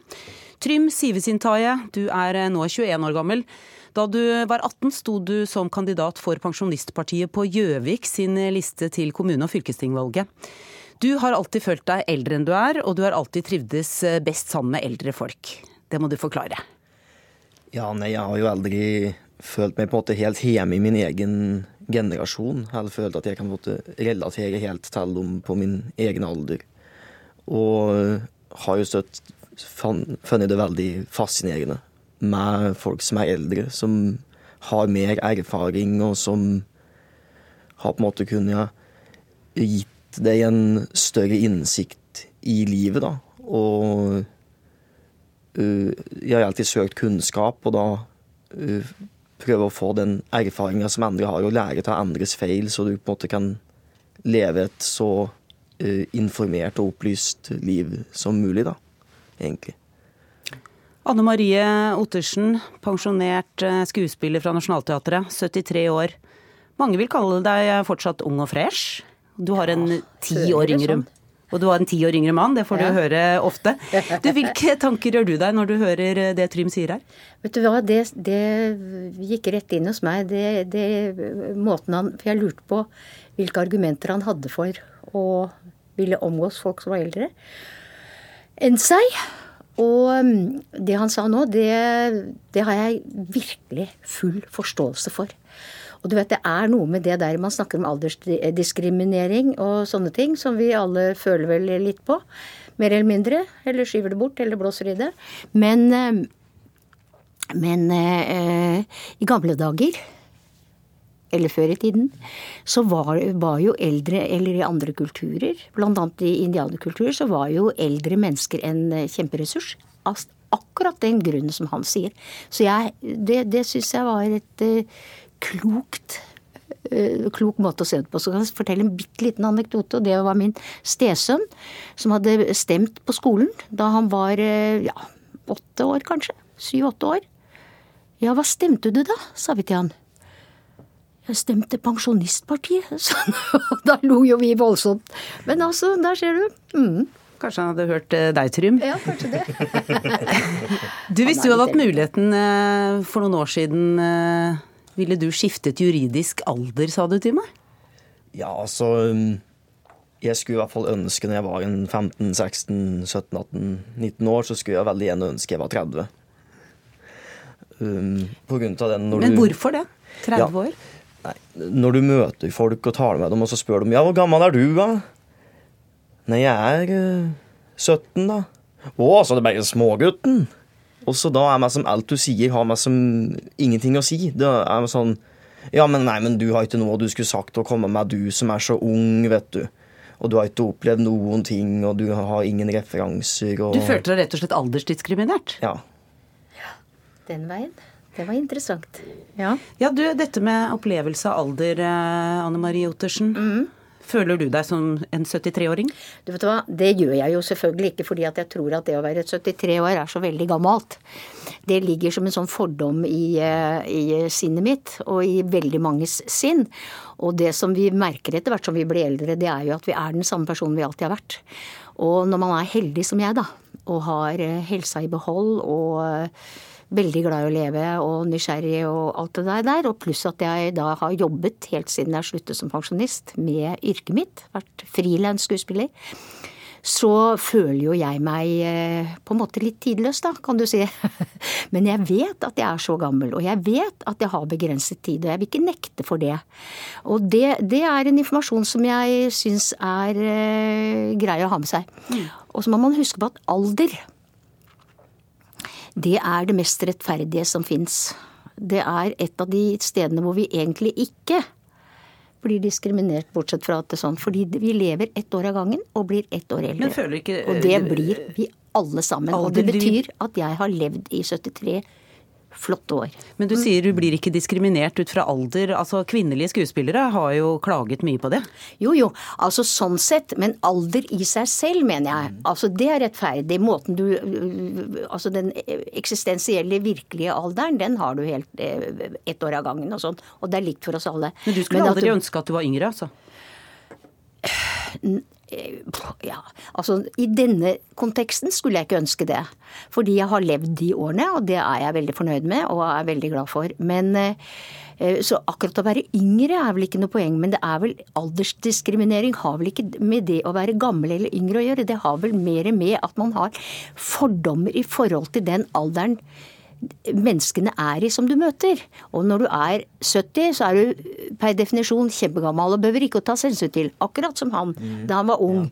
Trym Sivesintaje, du er nå 21 år gammel. Da du var 18 sto du som kandidat for Pensjonistpartiet på Gjøvik sin liste til kommune- og fylkestingvalget. Du har alltid følt deg eldre enn du er, og du har alltid trivdes best sammen med eldre folk. Det må du forklare. Ja, nei, jeg har jo aldri følt meg på en måte helt hjemme i min egen generasjon. Jeg har følt at jeg kan relatere helt til dem på min egen alder. Og har jo støtt funnet det veldig fascinerende med folk som er eldre, som har mer erfaring, og som har på en måte kunnet gitt deg en større innsikt i livet, da. Og uh, jeg har alltid søkt kunnskap, og da uh, prøve å få den erfaringa som andre har, og lære av andres feil, så du på en måte kan leve et så uh, informert og opplyst liv som mulig, da, egentlig. Anne Marie Ottersen, pensjonert eh, skuespiller fra Nationaltheatret, 73 år. Mange vil kalle deg fortsatt ung og fresh. Du har en ti år yngre sånn. og du har en ti år yngre mann, det får ja. du høre ofte. Du, hvilke *laughs* tanker gjør du deg når du hører det Trym sier her? Vet du hva, det, det gikk rett inn hos meg. Det, det, måten han For jeg lurte på hvilke argumenter han hadde for å ville omgås folk som var eldre enn seg. Og um, det han sa nå, det, det, har jeg virkelig full forståelse for. Og du vet, det er noe med det der man snakker om aldersdiskriminering og sånne ting, som vi alle føler vel litt på. Mer eller mindre. Eller skyver det bort, eller blåser i det. Men, um, men eh, i gamle dager eller før i tiden, så var, var, jo eldre, eller i andre kulturer, bl.a. i indianerkulturer, så var jo eldre mennesker en kjemperessurs. kjemperessurs. Akkurat den grunnen som han sier. Så jeg, det, det syns jeg var et uh, klokt uh, klok måte å se det på. Så kan jeg fortelle en bitte liten anekdote. og Det var min stesønn som hadde stemt på skolen da han var ja, åtte år, kanskje. Syv-åtte år. Ja, hva stemte du da? sa vi til han. Jeg stemte Pensjonistpartiet. *laughs* Så da lo jo vi voldsomt. Men altså, der ser du. Mm. Kanskje han hadde hørt eh, deg, Trym? Ja, kanskje det. *laughs* du, Hvis du hadde hatt muligheten eh, for noen år siden, eh, ville du skiftet juridisk alder, sa du til meg? Ja, altså um, Jeg skulle i hvert fall ønske når jeg var en 15-16-17-18-19 år, så skulle jeg veldig gjerne ønske jeg var 30. Um, på grunn av den når Men du, hvorfor det? 30 Ja. år? Nei, når du møter folk og taler med dem, og så spør de ja, hvor gammel er du, da? Nei, jeg er uh, 17, da. Å, så det er bare smågutten? Og så da er meg som alt du sier, har meg som ingenting å si. Det er sånn Ja, men nei, men du har ikke noe du skulle sagt å komme med, du som er så ung, vet du. Og du har ikke opplevd noen ting, og du har ingen referanser. Og... Du følte deg rett og slett aldersdiskriminert? Ja. Den veien. Det var interessant. Ja. Ja, du, dette med opplevelse av alder, eh, Anne Marie Ottersen. Mm. Føler du deg som en 73-åring? Du vet hva, Det gjør jeg jo selvfølgelig ikke fordi at jeg tror at det å være 73 år er så veldig gammelt. Det ligger som en sånn fordom i, eh, i sinnet mitt, og i veldig manges sinn. Og det som vi merker etter hvert som vi blir eldre, det er jo at vi er den samme personen vi alltid har vært. Og når man er heldig som jeg, da, og har eh, helsa i behold og veldig glad i å leve og nysgjerrig og alt det der. Og pluss at jeg da har jobbet helt siden jeg sluttet som pensjonist med yrket mitt, vært frilansskuespiller. Så føler jo jeg meg eh, på en måte litt tidløs, da, kan du si. *laughs* Men jeg vet at jeg er så gammel, og jeg vet at jeg har begrenset tid, og jeg vil ikke nekte for det. Og det, det er en informasjon som jeg syns er eh, grei å ha med seg. Og så må man huske på at alder det er det mest rettferdige som fins. Det er et av de stedene hvor vi egentlig ikke blir diskriminert, bortsett fra at det er sånn. Fordi vi lever ett år av gangen og blir ett år eldre. Men føler ikke og det blir vi alle sammen. Og det betyr at jeg har levd i 73 flotte år. Men du sier du blir ikke diskriminert ut fra alder. Altså, Kvinnelige skuespillere har jo klaget mye på det. Jo, jo. Altså sånn sett. Men alder i seg selv, mener jeg. Altså det er rettferdig. Måten du Altså den eksistensielle, virkelige alderen, den har du helt eh, ett år av gangen og sånn. Og det er likt for oss alle. Men du skulle men aldri ønske at du var yngre, altså? Ja, altså i denne konteksten skulle jeg ikke ønske det. Fordi jeg har levd de årene, og det er jeg veldig fornøyd med og er veldig glad for. Men eh, så akkurat å være yngre er vel ikke noe poeng, men det er vel aldersdiskriminering har vel ikke med det å være gammel eller yngre å gjøre. Det har vel mer med at man har fordommer i forhold til den alderen menneskene er i som du møter. Og når du er 70, så er du per definisjon kjempegammel og behøver ikke å tas hensyn til. Akkurat som han da han var ung.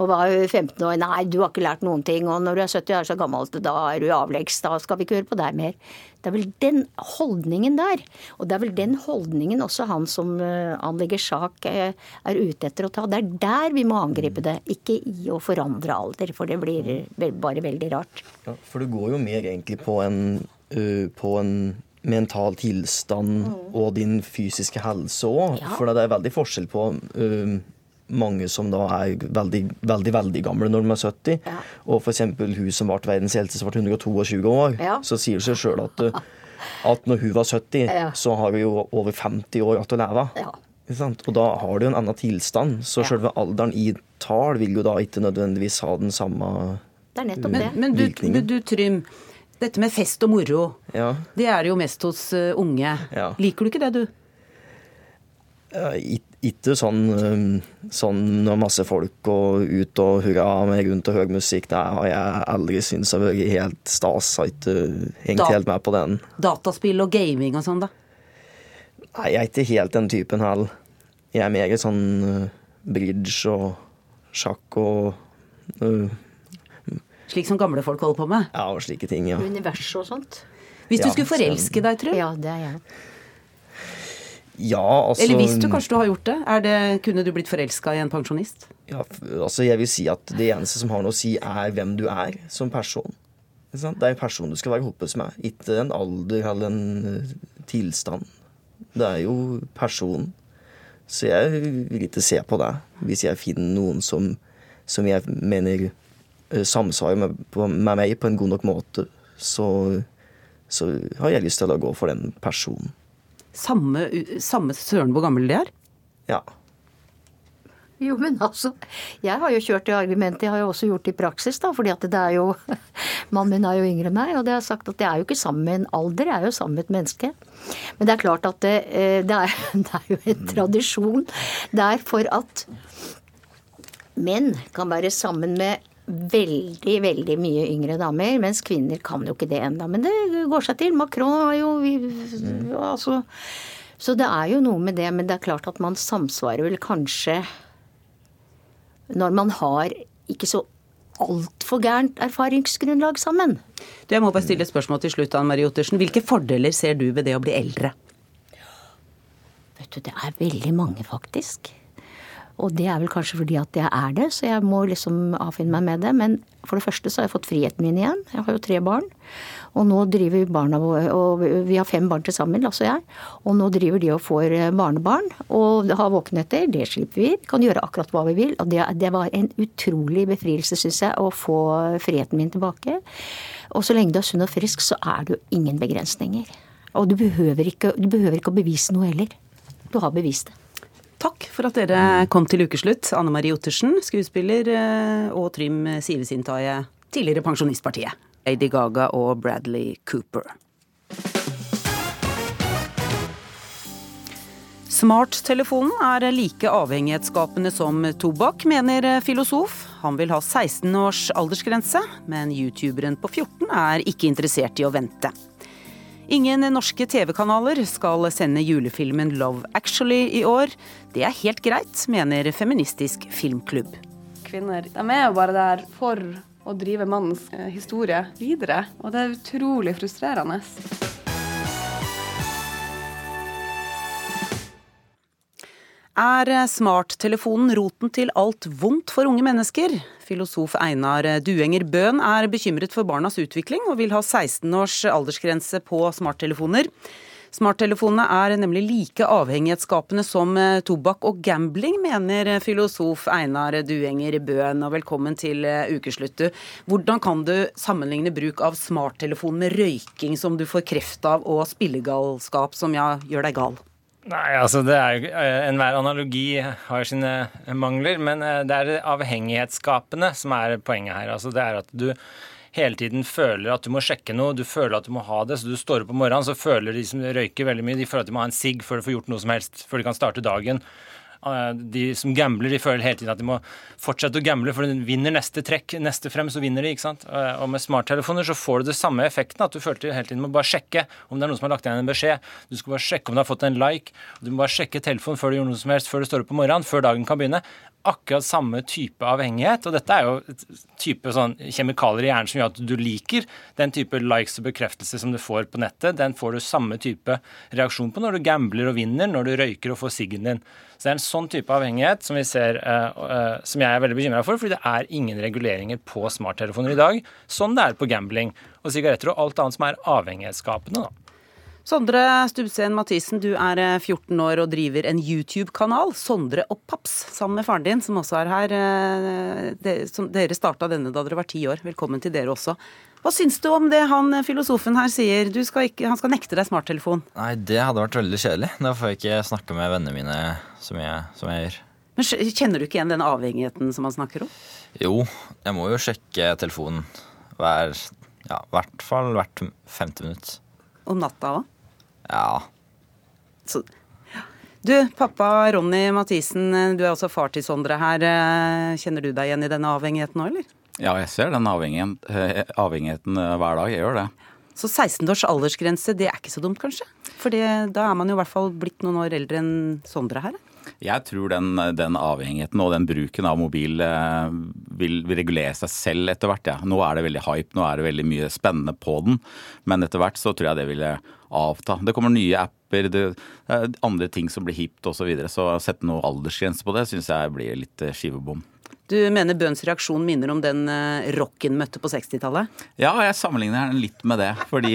Og var 15 år. Nei, du har ikke lært noen ting. Og når du er 70 og er så gammel, da er du avleggs. Da skal vi ikke høre på deg mer. Det er vel den holdningen der. Og det er vel den holdningen også han som eh, anlegger sak, eh, er ute etter å ta. Det er der vi må angripe det. Ikke i å forandre alder, for det blir bare veldig rart. Ja, for det går jo mer egentlig på en, på en mental tilstand og din fysiske helse òg. Ja. For det er veldig forskjell på ø, mange som da er veldig, veldig veldig gamle når de er 70, og f.eks. hun som ble verdens eldste, som ble 122 år. Ja. Så sier det seg sjøl at, *laughs* at når hun var 70, Ja. så har hun jo over 50 år igjen å leve. Ikke sant? Og da har du en annen tilstand. Så sjølve alderen i tall vil jo da ikke nødvendigvis ha den samme Det er nettopp Men, det. men du, men du Trym, dette med fest og moro, Ja. det er det jo mest hos eh, unge. Ja. Liker du ikke det, du? Uh, it- Ikke sånn, um, sånn når masse folk og ut og hurra med rundt og høy musikk. Det har jeg aldri syntes har vært helt stas. Har ikke hengt Da- helt med på den. Dataspill og gaming og sånn, da? Nei, jeg er ikke helt den typen heller. Jeg er mer sånn uh, bridge og sjakk og uh, Slik som gamle folk holder på med? Ja, og slike ting, ja. Universet og sånt. Hvis du Ja, skulle forelske deg, Trym? Ja, det er jeg. Ja, altså Eller hvis du kanskje du har gjort det, er det kunne du blitt forelska i en pensjonist? Ja, altså jeg vil si at det eneste som har noe å si, er hvem du er som person. Det er en person du skal være hoppes med, ikke en alder eller en eh, tilstand. Det er jo personen. Så jeg vil ikke se på det hvis jeg finner noen som, som jeg mener eh, samsvarer med, med meg på en god nok måte, så, så har jeg lyst til å gå for den personen. Samme, samme søren hvor gammel de er? Ja. Jo, men altså, jeg har jo kjørt det argumentet, jeg har jo også gjort det i praksis, da, fordi at det er jo *laughs* Mannen min er jo yngre enn meg, og det har sagt at jeg er jo ikke sammen med en alder, jeg er jo sammen med et menneske. Men det er klart at det, eh, det, er, *laughs* det er jo en tradisjon der for at menn kan være sammen med veldig, veldig mye yngre damer, mens kvinner kan jo ikke det enda. Men det går seg til. Macron har jo altså, Så det er jo noe med det, men det er klart at man samsvarer vel kanskje når man har ikke så altfor gærent erfaringsgrunnlag sammen. Du, jeg må bare stille et spørsmål til slutt, Anne Marie Ottersen. Hvilke fordeler ser du ved det å bli eldre? Vet du, det er veldig mange, faktisk. Og det er vel kanskje fordi at jeg er det, så jeg må liksom avfinne meg med det. Men for det første så har jeg fått friheten min igjen. Jeg har jo tre barn. Og nå driver barna våre Og vi har fem barn til sammen, Lasse og jeg. Og nå driver de og får eh, barnebarn og har våkenetter. Det slipper vi. Kan gjøre akkurat hva vi vil. Og det, det var en utrolig befrielse, syns jeg, å få friheten min tilbake. Og så lenge du er sunn og frisk, så er det jo ingen begrensninger. Og du behøver ikke, du behøver ikke å bevise noe heller. Du har bevist det. Takk for at dere kom til ukeslutt. Anne Marie Ottersen, skuespiller, eh, og Trym Sivesintaye, tidligere Pensjonistpartiet. Lady Gaga og Bradley Cooper. Smarttelefonen er like avhengighetsskapende som tobakk, mener filosof. Han vil ha 16 års aldersgrense, men youtuberen på 14 er ikke interessert i å vente. Ingen norske TV-kanaler skal sende julefilmen Love Actually i år. Det er helt greit, mener Feministisk filmklubb. Kvinner de er jo bare der for å drive mannens eh, historie videre, og det er utrolig frustrerende. Er smarttelefonen roten til alt vondt for unge mennesker? Filosof Einar Duenger Bøhn er bekymret for barnas utvikling, og vil ha 16 års aldersgrense på smarttelefoner. Smarttelefonene er nemlig like avhengighetsskapende som tobakk og gambling, mener filosof Einar Duenger Bøhn. Og velkommen til ukeslutt. Hvordan kan du sammenligne bruk av smarttelefon med røyking som du får kreft av, og spillegalskap som ja, gjør deg gal? Nei, altså det er jo Enhver analogi har sine mangler, men det er avhengighetsskapende som er poenget her. Altså det er at du hele tiden føler at du må sjekke noe, du føler at du må ha det. Så du står opp om morgenen, så føler de som røyker veldig mye, de føler at de må ha en sigg før de får gjort noe som helst, før de kan starte dagen. De som gambler, de føler hele tiden at de må fortsette å gamble, for de vinner neste trekk. Neste frem, så vinner de. ikke sant? Og med smarttelefoner så får du det samme effekten, at du føler hele tiden må bare sjekke om det er noen som har lagt igjen en beskjed. Du skal bare sjekke om du har fått en like. Du må bare sjekke telefonen før du gjør noe som helst, før du står opp om morgenen, før dagen kan begynne akkurat samme type avhengighet. Og dette er jo et type sånn kjemikalier i hjernen som gjør at du liker den type likes og bekreftelse som du får på nettet. Den får du samme type reaksjon på når du gambler og vinner, når du røyker og får siggen din. Så det er en sånn type avhengighet som vi ser, uh, uh, som jeg er veldig bekymra for, fordi det er ingen reguleringer på smarttelefoner i dag, sånn det er på gambling og sigaretter og alt annet som er avhengighetsskapende. da. Sondre Stubseen Mathisen, du er 14 år og driver en YouTube-kanal, Sondre og Paps, sammen med faren din, som også er her. Dere starta denne da dere var ti år. Velkommen til dere også. Hva syns du om det han filosofen her sier? Skal ikke, han skal nekte deg smarttelefon. Nei, det hadde vært veldig kjedelig. Da får jeg ikke snakke med vennene mine så mye som jeg gjør. Men Kjenner du ikke igjen den avhengigheten som han snakker om? Jo, jeg må jo sjekke telefonen hver Ja, hvert fall hvert femte minutt. Om natta òg? Ja. Så, du, pappa Ronny Mathisen, du er også far til Sondre her. Kjenner du deg igjen i denne avhengigheten nå, eller? Ja, jeg ser den avhengigheten, avhengigheten hver dag. Jeg gjør det. Så 16 års aldersgrense, det er ikke så dumt, kanskje? For da er man jo i hvert fall blitt noen år eldre enn Sondre her. Jeg tror den, den, avhengigheten og den bruken av mobil eh, vil, regulere seg selv etter hvert. Ja. Nå er det veldig hype, nå er det veldig mye spennende på den. Men etter hvert så tror jeg det ville avta. Det kommer nye apper, det, andre ting som blir hipt osv. Så, videre. så å sette noe aldersgrense på det syns jeg blir litt skivebom. Du mener Bøhns reaksjon minner om den rocken møtte på 60-tallet? Ja, jeg sammenligner den litt med det. Fordi,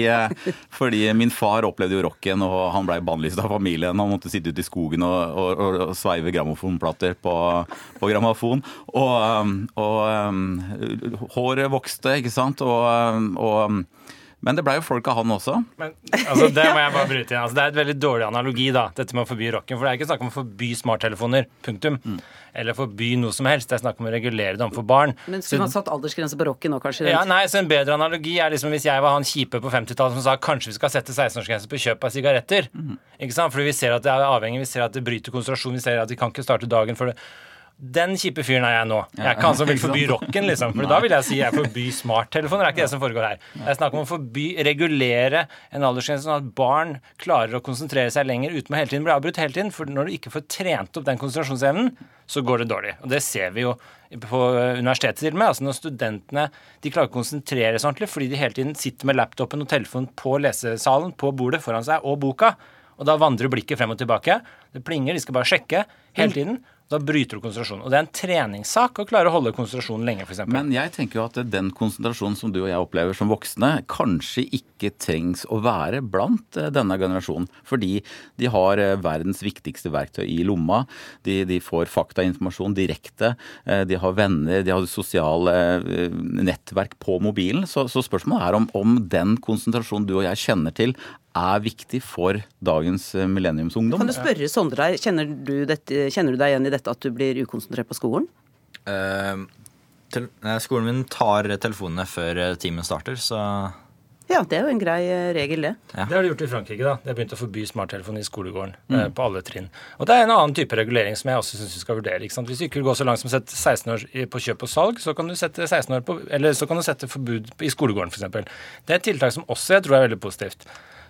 fordi, min far opplevde jo rocken, og han blei bannlyst av familien. Han måtte sitte ute i skogen og, og, og sveive grammofonplater på, på grammofon. Og, og, håret vokste, ikke sant. og, og Men det blei jo folk av han også. Men altså, det *laughs* må jeg bare bryte inn. Altså, det er et veldig dårlig analogi, da, dette med å forby rocken. For det er ikke snakk om å forby smarttelefoner. Punktum. Mm. Eller forby noe som helst. Det er snakk om å regulere det overfor barn. Men skulle man satt aldersgrense på rocken nå, kanskje? Ja, nei, så En bedre analogi er liksom hvis jeg var han kjipe på 50-tallet som sa kanskje vi skal sette 16-årsgrense på kjøp av sigaretter. Mm. Ikke sant? Fordi vi ser at det er avhengig, vi ser at det bryter konsentrasjon, vi ser at vi kan ikke starte dagen for det. Den kjipe fyren er jeg nå. Jeg er ikke han som vil *laughs* forby rocken, liksom. For da vil jeg si jeg forbyr smarttelefoner. Det er ikke det som foregår her. Det er snakk om å forby, regulere en aldersgrense sånn at barn klarer å konsentrere seg lenger uten å hele tiden bli avbrutt hele tiden. For når du ikke får trent opp den konsentrasjonsevnen, så går det dårlig. Og det ser vi jo på universitetet til og med. Altså når studentene de klarer å konsentrere seg ordentlig fordi de hele tiden sitter med laptopen og telefonen på lesesalen, på bordet foran seg, og boka. Og da vandrer blikket frem og tilbake. Det plinger, de skal bare sjekke hele tiden. Da bryter du konsentrasjonen. Og det er en treningssak å klare å holde konsentrasjonen lenge, f.eks. Men jeg tenker jo at den konsentrasjonen som du og jeg opplever som voksne, kanskje ikke trengs å være blant eh, denne generasjonen. Fordi de har eh, verdens viktigste verktøy i lomma. De, de får faktainformasjon direkte. eh, De har venner, de har sosiale nettverk på mobilen. Så, så spørsmålet er om, om den konsentrasjonen du og jeg kjenner til, er viktig for dagens eh, millenniumsungdom. Kan du spørre Sondre kjenner du, dette, kjenner du deg igjen i dette at du blir ukonsentrert på skolen? Uh, skolen min tar telefonene før eh, timen starter, så Ja, det er jo en grei regel, det. Det har de gjort i Frankrike. da. De har begynt å forby smarttelefon i skolegården. Mm. eh, på alle trinn. Og Det er en annen type regulering som jeg også syns vi skal vurdere. ikke sant? Hvis du ikke vil gå så langt som å sette 16 år på kjøp og salg, så kan du sette 16 år på, eller så kan du sette forbud i skolegården f.eks. Det er et tiltak som også jeg tror er veldig positivt.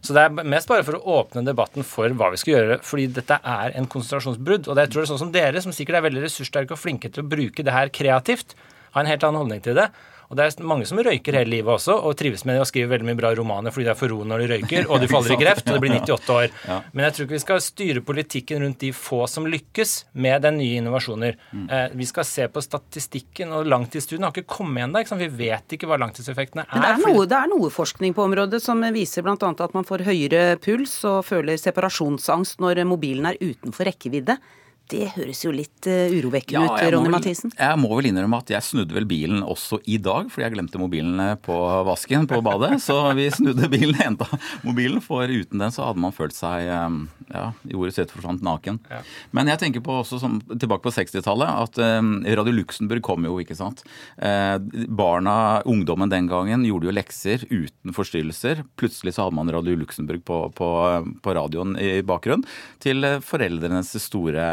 Så det er mest bare for å åpne debatten for hva vi skal gjøre, fordi dette er en konsentrasjonsbrudd. Og det jeg tror det er sånn som dere, som sikkert er veldig ressurssterke og flinke til å bruke det her kreativt, har en helt annen holdning til det. Og det er mange som røyker hele livet også, og trives med det og skriver veldig mye bra romaner fordi det er for roen når de røyker, og de *laughs* faller i kreft, og de blir 98 år. Men jeg tror ikke vi skal styre politikken rundt de få som lykkes med den nye innovasjoner. Mm. Eh, vi skal se på statistikken, og langtidsstudiene har ikke kommet ennå. Vi vet ikke hva langtidseffektene er. Men det er, noe, det er noe forskning på området som viser bl.a. at man får høyere puls og føler separasjonsangst når mobilen er utenfor rekkevidde. Det høres jo litt urovekkende urovekkende ut, jeg Ronny Mathisen. Jeg må vel innrømme at jeg snudde vel bilen også i dag, fordi jeg glemte mobilen på vasken på badet. Så vi snudde bilen, henta mobilen, for uten den så hadde man følt seg eh, ja, i ordets rette forstand naken. Ja. Men jeg tenker på også som, tilbake på 60-tallet at eh, Radio Luxemburg kom jo, ikke sant. Eh, barna, ungdommen den gangen, gjorde jo lekser uten forstyrrelser. Plutselig så hadde man Radio Luxemburg på, på, på radioen i bakgrunnen, til eh, foreldrenes store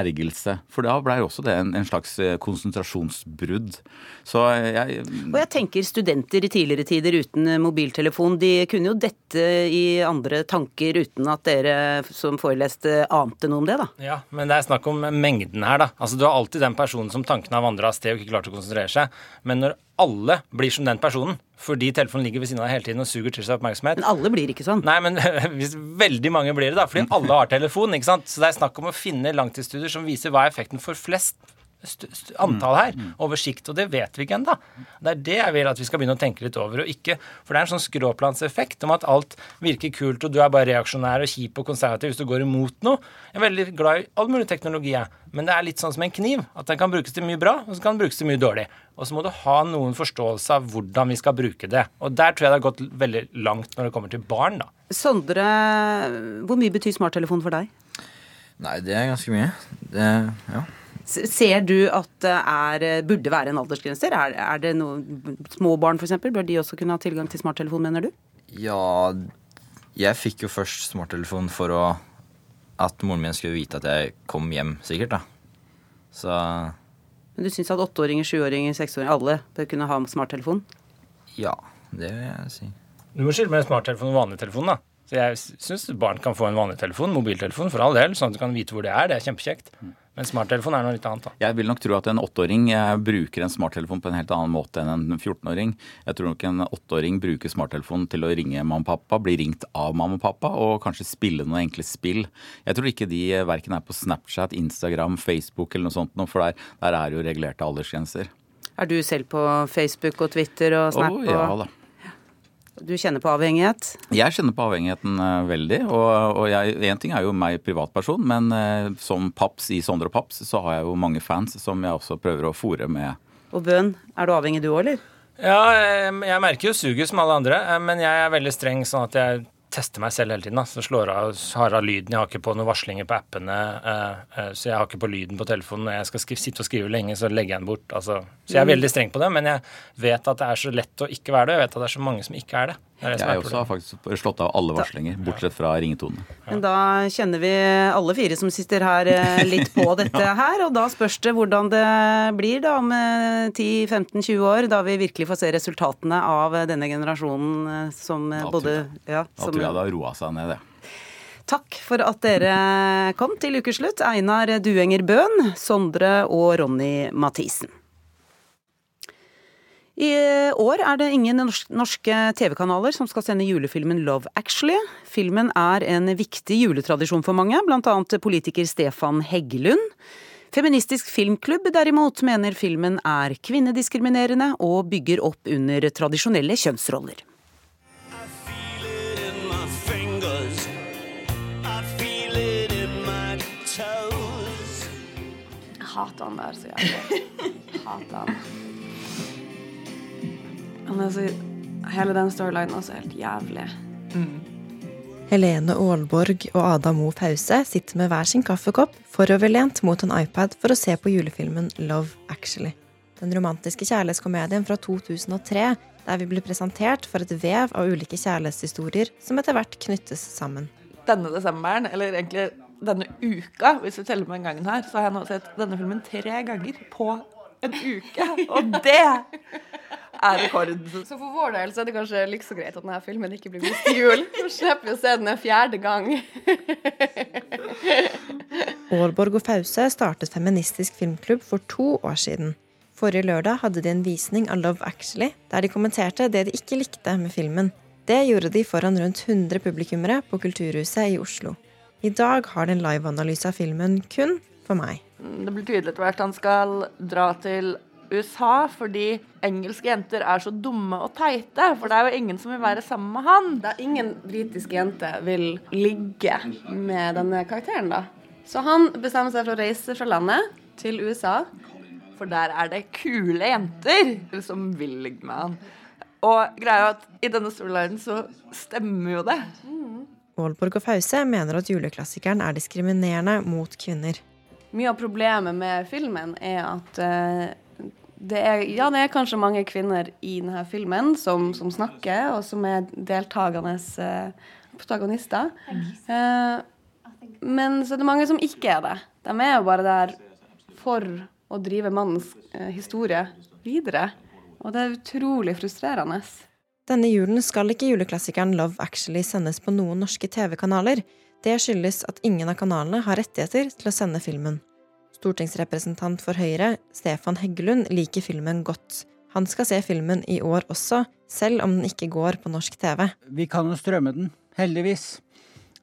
ergelse. For da blei også det en, en slags eh, konsentrasjonsbrudd. Så jeg Og jeg tenker studenter i tidligere tider uten eh, mobiltelefon, de kunne jo dette i andre tanker uten at dere som foreleste ante noe om det, da. Ja, men det er snakk om mengden her, da. Altså, Du har alltid den personen som tankene har vandra av sted og ikke klart å konsentrere seg. Men når alle blir som den personen, fordi telefonen ligger ved siden av deg hele tiden og suger til seg oppmerksomhet Men alle blir ikke sånn. Nei, men *laughs* hvis veldig mange blir det, da. Fordi alle har telefon, ikke sant. Så det er snakk om å finne langtidsstudier som viser hva er effekten for flest st st antall her, over sikt, og det vet vi ikke ennå. Det er det jeg vil at vi skal begynne å tenke litt over, og ikke For det er en sånn skråplanseffekt om at alt virker kult, og du er bare reaksjonær og kjip og konservativ hvis du går imot noe. Jeg er veldig glad i all mulig teknologi, jeg. Men det er litt sånn som en kniv. At den kan brukes til mye bra, og så kan den brukes til mye dårlig. Og så må du ha noen forståelse av hvordan vi skal bruke det. Og der tror jeg det har gått veldig langt når det kommer til barn, da. Sondre, hvor mye betyr smarttelefon for deg? Nei, det er ganske mye. Det, ja. Ser du at det er, burde være en aldersgrense? Er, er det noe, små barn f.eks., bør de også kunne ha tilgang til smarttelefon, mener du? Ja, jeg fikk jo først smarttelefon for å at moren min skulle vite at jeg kom hjem, sikkert, da. Så Men du syns at åtteåringer, sjuåringer, seksåringer, alle bør kunne ha smarttelefon? ja, det vil jeg si. Du må skille mellom smarttelefon og vanlig telefon, da. Så jeg syns barn kan få en vanlig telefon, mobiltelefon, for all del, sånn at du kan vite hvor det er. Det er kjempekjekt. Men smarttelefon er noe litt annet, da. Jeg vil nok tro at en åtteåring eh, bruker en smarttelefon på en helt annen måte enn en 14-åring. Jeg tror nok en åtteåring bruker smarttelefon til å ringe mamma og pappa, bli ringt av mamma og pappa, og kanskje spille noen enkle spill. Jeg tror ikke de eh, verken er på Snapchat, Instagram, Facebook eller noe sånt, noe, for der, der er jo regulerte aldersgrenser. Er du selv på Facebook og Twitter og Snap? Oh, ja og da. Du kjenner på avhengighet? Jeg kjenner på avhengigheten eh, veldig. Og, en ting er jo meg privatperson, men eh, som paps i Sondre og Paps, så har jeg jo mange fans som jeg også prøver å fòre med. Og bønn, er du avhengig du òg, eller? Ja, jeg, jeg merker jo suget som alle andre, eh, men jeg er veldig streng sånn at jeg tester meg selv hele tiden. Da. Så slår av, har av lyden. Jeg har ikke på noen varslinger på appene. eh, eh, så jeg har ikke på lyden på telefonen. Når jeg skal skrive, sitte og skrive lenge, så legger jeg den bort. Altså. Så jeg er Mm. veldig streng på det, men jeg vet at det er så lett å ikke være det. Jeg vet at det er så mange som ikke er det. Det, det Jeg også har faktisk slått av alle varslinger, bortsett fra ringetonene. Men da kjenner vi alle fire som sitter her eh, *laughs* litt på dette her, og da spørs det hvordan det blir da om eh, 10-15-20 år, da vi virkelig får se resultatene av eh, denne generasjonen eh, som eh, Da både ja, Da som, tror jeg det har roa seg ned, det. Takk for at dere kom til ukeslutt, Einar Duenger Bøhn, Sondre og Ronny Mathisen. I år er det ingen norske TV-kanaler som skal sende julefilmen Love Actually. Filmen er en viktig juletradisjon for mange, bl.a. politiker Stefan Heggelund. Feministisk Filmklubb derimot mener filmen er kvinnediskriminerende og bygger opp under tradisjonelle kjønnsroller. Jeg hater han der så jævlig. Hater han. Han altså, Hele den storylinen også helt jævlig. Helene Aalborg og Ada Mo Fause sitter med hver sin kaffekopp foroverlent mot en iPad for å se på julefilmen Love Actually. Den romantiske kjærlighetskomedien fra 2003, der vi blir presentert for et vev av ulike kjærlighetshistorier som etter hvert knyttes sammen. denne desemberen, eller egentlig denne uka, hvis vi teller med den gangen her, så har jeg nå sett denne filmen tre ganger på en uke. Og det er rekord. Så for vår del så er det kanskje like så greit at denne filmen ikke blir vist til jul. Så slipper vi å se den en fjerde gang. Aalborg og Fause startet Feministisk Filmklubb for to år siden. Forrige lørdag hadde de en visning av Love Actually, der de kommenterte det de ikke likte med filmen. Det gjorde de foran rundt 100 publikummere på Kulturhuset i Oslo. I dag har de en liveanalyse av filmen kun for meg. Det blir tydelig etter hvert han skal dra til USA fordi engelske jenter er så dumme og teite. For det er jo ingen som vil være sammen med han. Er ingen britiske jente vil ligge med denne karakteren, da. Så han bestemmer seg for å reise fra landet til USA. For der er det kule jenter som vil ligge med han. Og greia er at i denne storylinen så stemmer jo det. Aalborg og Fause mener at juleklassikeren er diskriminerende mot kvinner. Mye av problemet med filmen er at eh, det er, ja, det er kanskje mange kvinner i denne filmen som, som snakker, og som er deltakende eh, protagonister. Eh, men så er det mange som ikke er det. De er jo bare der for å drive mannens eh, historie videre. Og det er utrolig frustrerende. Denne julen skal ikke juleklassikeren Love Actually sendes på noen norske TV-kanaler. Det skyldes at ingen av kanalene har rettigheter til å sende filmen. Stortingsrepresentant for Høyre, Stefan Heggelund, liker filmen godt. Han skal se filmen i år også, selv om den ikke går på norsk TV. Vi kan jo strømme den, heldigvis.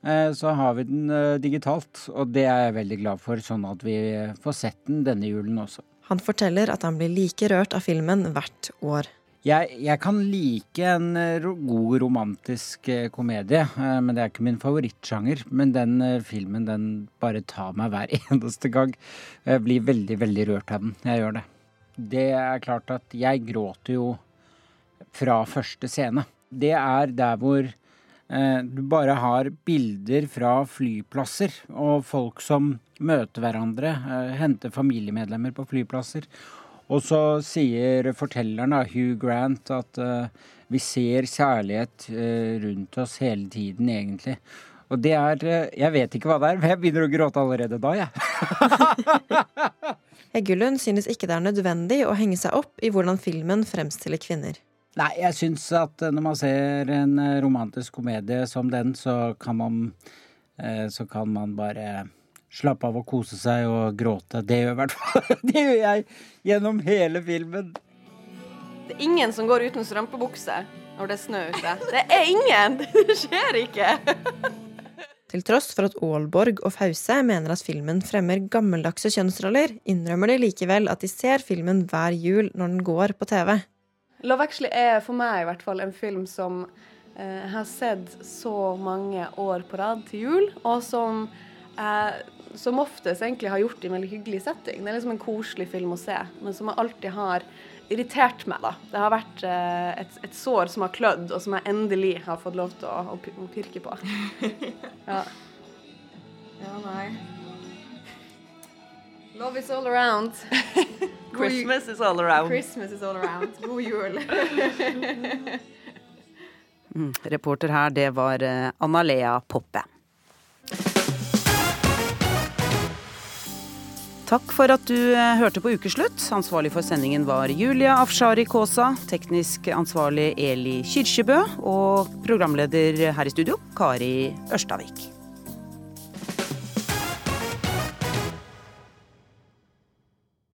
Eh, Så har vi den eh, digitalt, og det er jeg veldig glad for, sånn at vi får sett den denne julen også. Han forteller at han blir like rørt av filmen hvert år. Jeg, jeg kan like en eh, god romantisk eh, komedie, eh, men det er ikke min favorittsjanger. Men den filmen den bare tar meg hver *laughs* eneste gang. Jeg blir veldig, veldig rørt av den. Jeg gjør det. Det er klart at jeg gråter jo fra første scene. Det er der hvor eh, du bare har bilder fra flyplasser og folk som møter hverandre, eh, henter familiemedlemmer på flyplasser. Og så sier fortelleren, da, Hugh Grant, at uh, vi ser kjærlighet uh, rundt oss hele tiden, egentlig. Og det er uh, Jeg vet ikke hva det er, *laughs* men jeg begynner å gråte allerede da, jeg. *laughs* Heggelund synes ikke det er nødvendig å henge seg opp i hvordan filmen fremstiller kvinner. Nei, jeg syns at når man ser en romantisk komedie som den, så kan man Så kan man bare slappe av og kose seg og gråte. Det gjør i hvert fall *laughs* Det gjør jeg gjennom hele filmen. Det er ingen som går uten strømpebukse når det er snø ute. Det er ingen! *laughs* Det skjer ikke. *laughs* Til tross for at Aalborg og Fause mener at filmen fremmer gammeldagse kjønnsroller, innrømmer de likevel at de ser filmen hver jul når den går på TV. Love Actually er for meg i hvert fall en film som eh, jeg har sett så mange år på rad til jul, og som jeg som oftest egentlig har gjort i en veldig hyggelig setting. Det er liksom en koselig film å se, men som jeg alltid har irritert meg, da. Det har vært eh, et, et sår som har klødd, og som jeg endelig har fått lov til å, å, å pirke på. *laughs* ja. ja, nei. Love is all around. *laughs* Christmas is all around. Christmas is all around. God jul. *laughs* Mm, reporter her, det var eh, Anna Lea Poppe. Takk for at du eh, hørte på Ukeslutt. Ansvarlig for sendingen var Julia Afshari Kaasa. Teknisk ansvarlig Eli Kyrkjebø. Og programleder her i studio, Kari Ørstavik.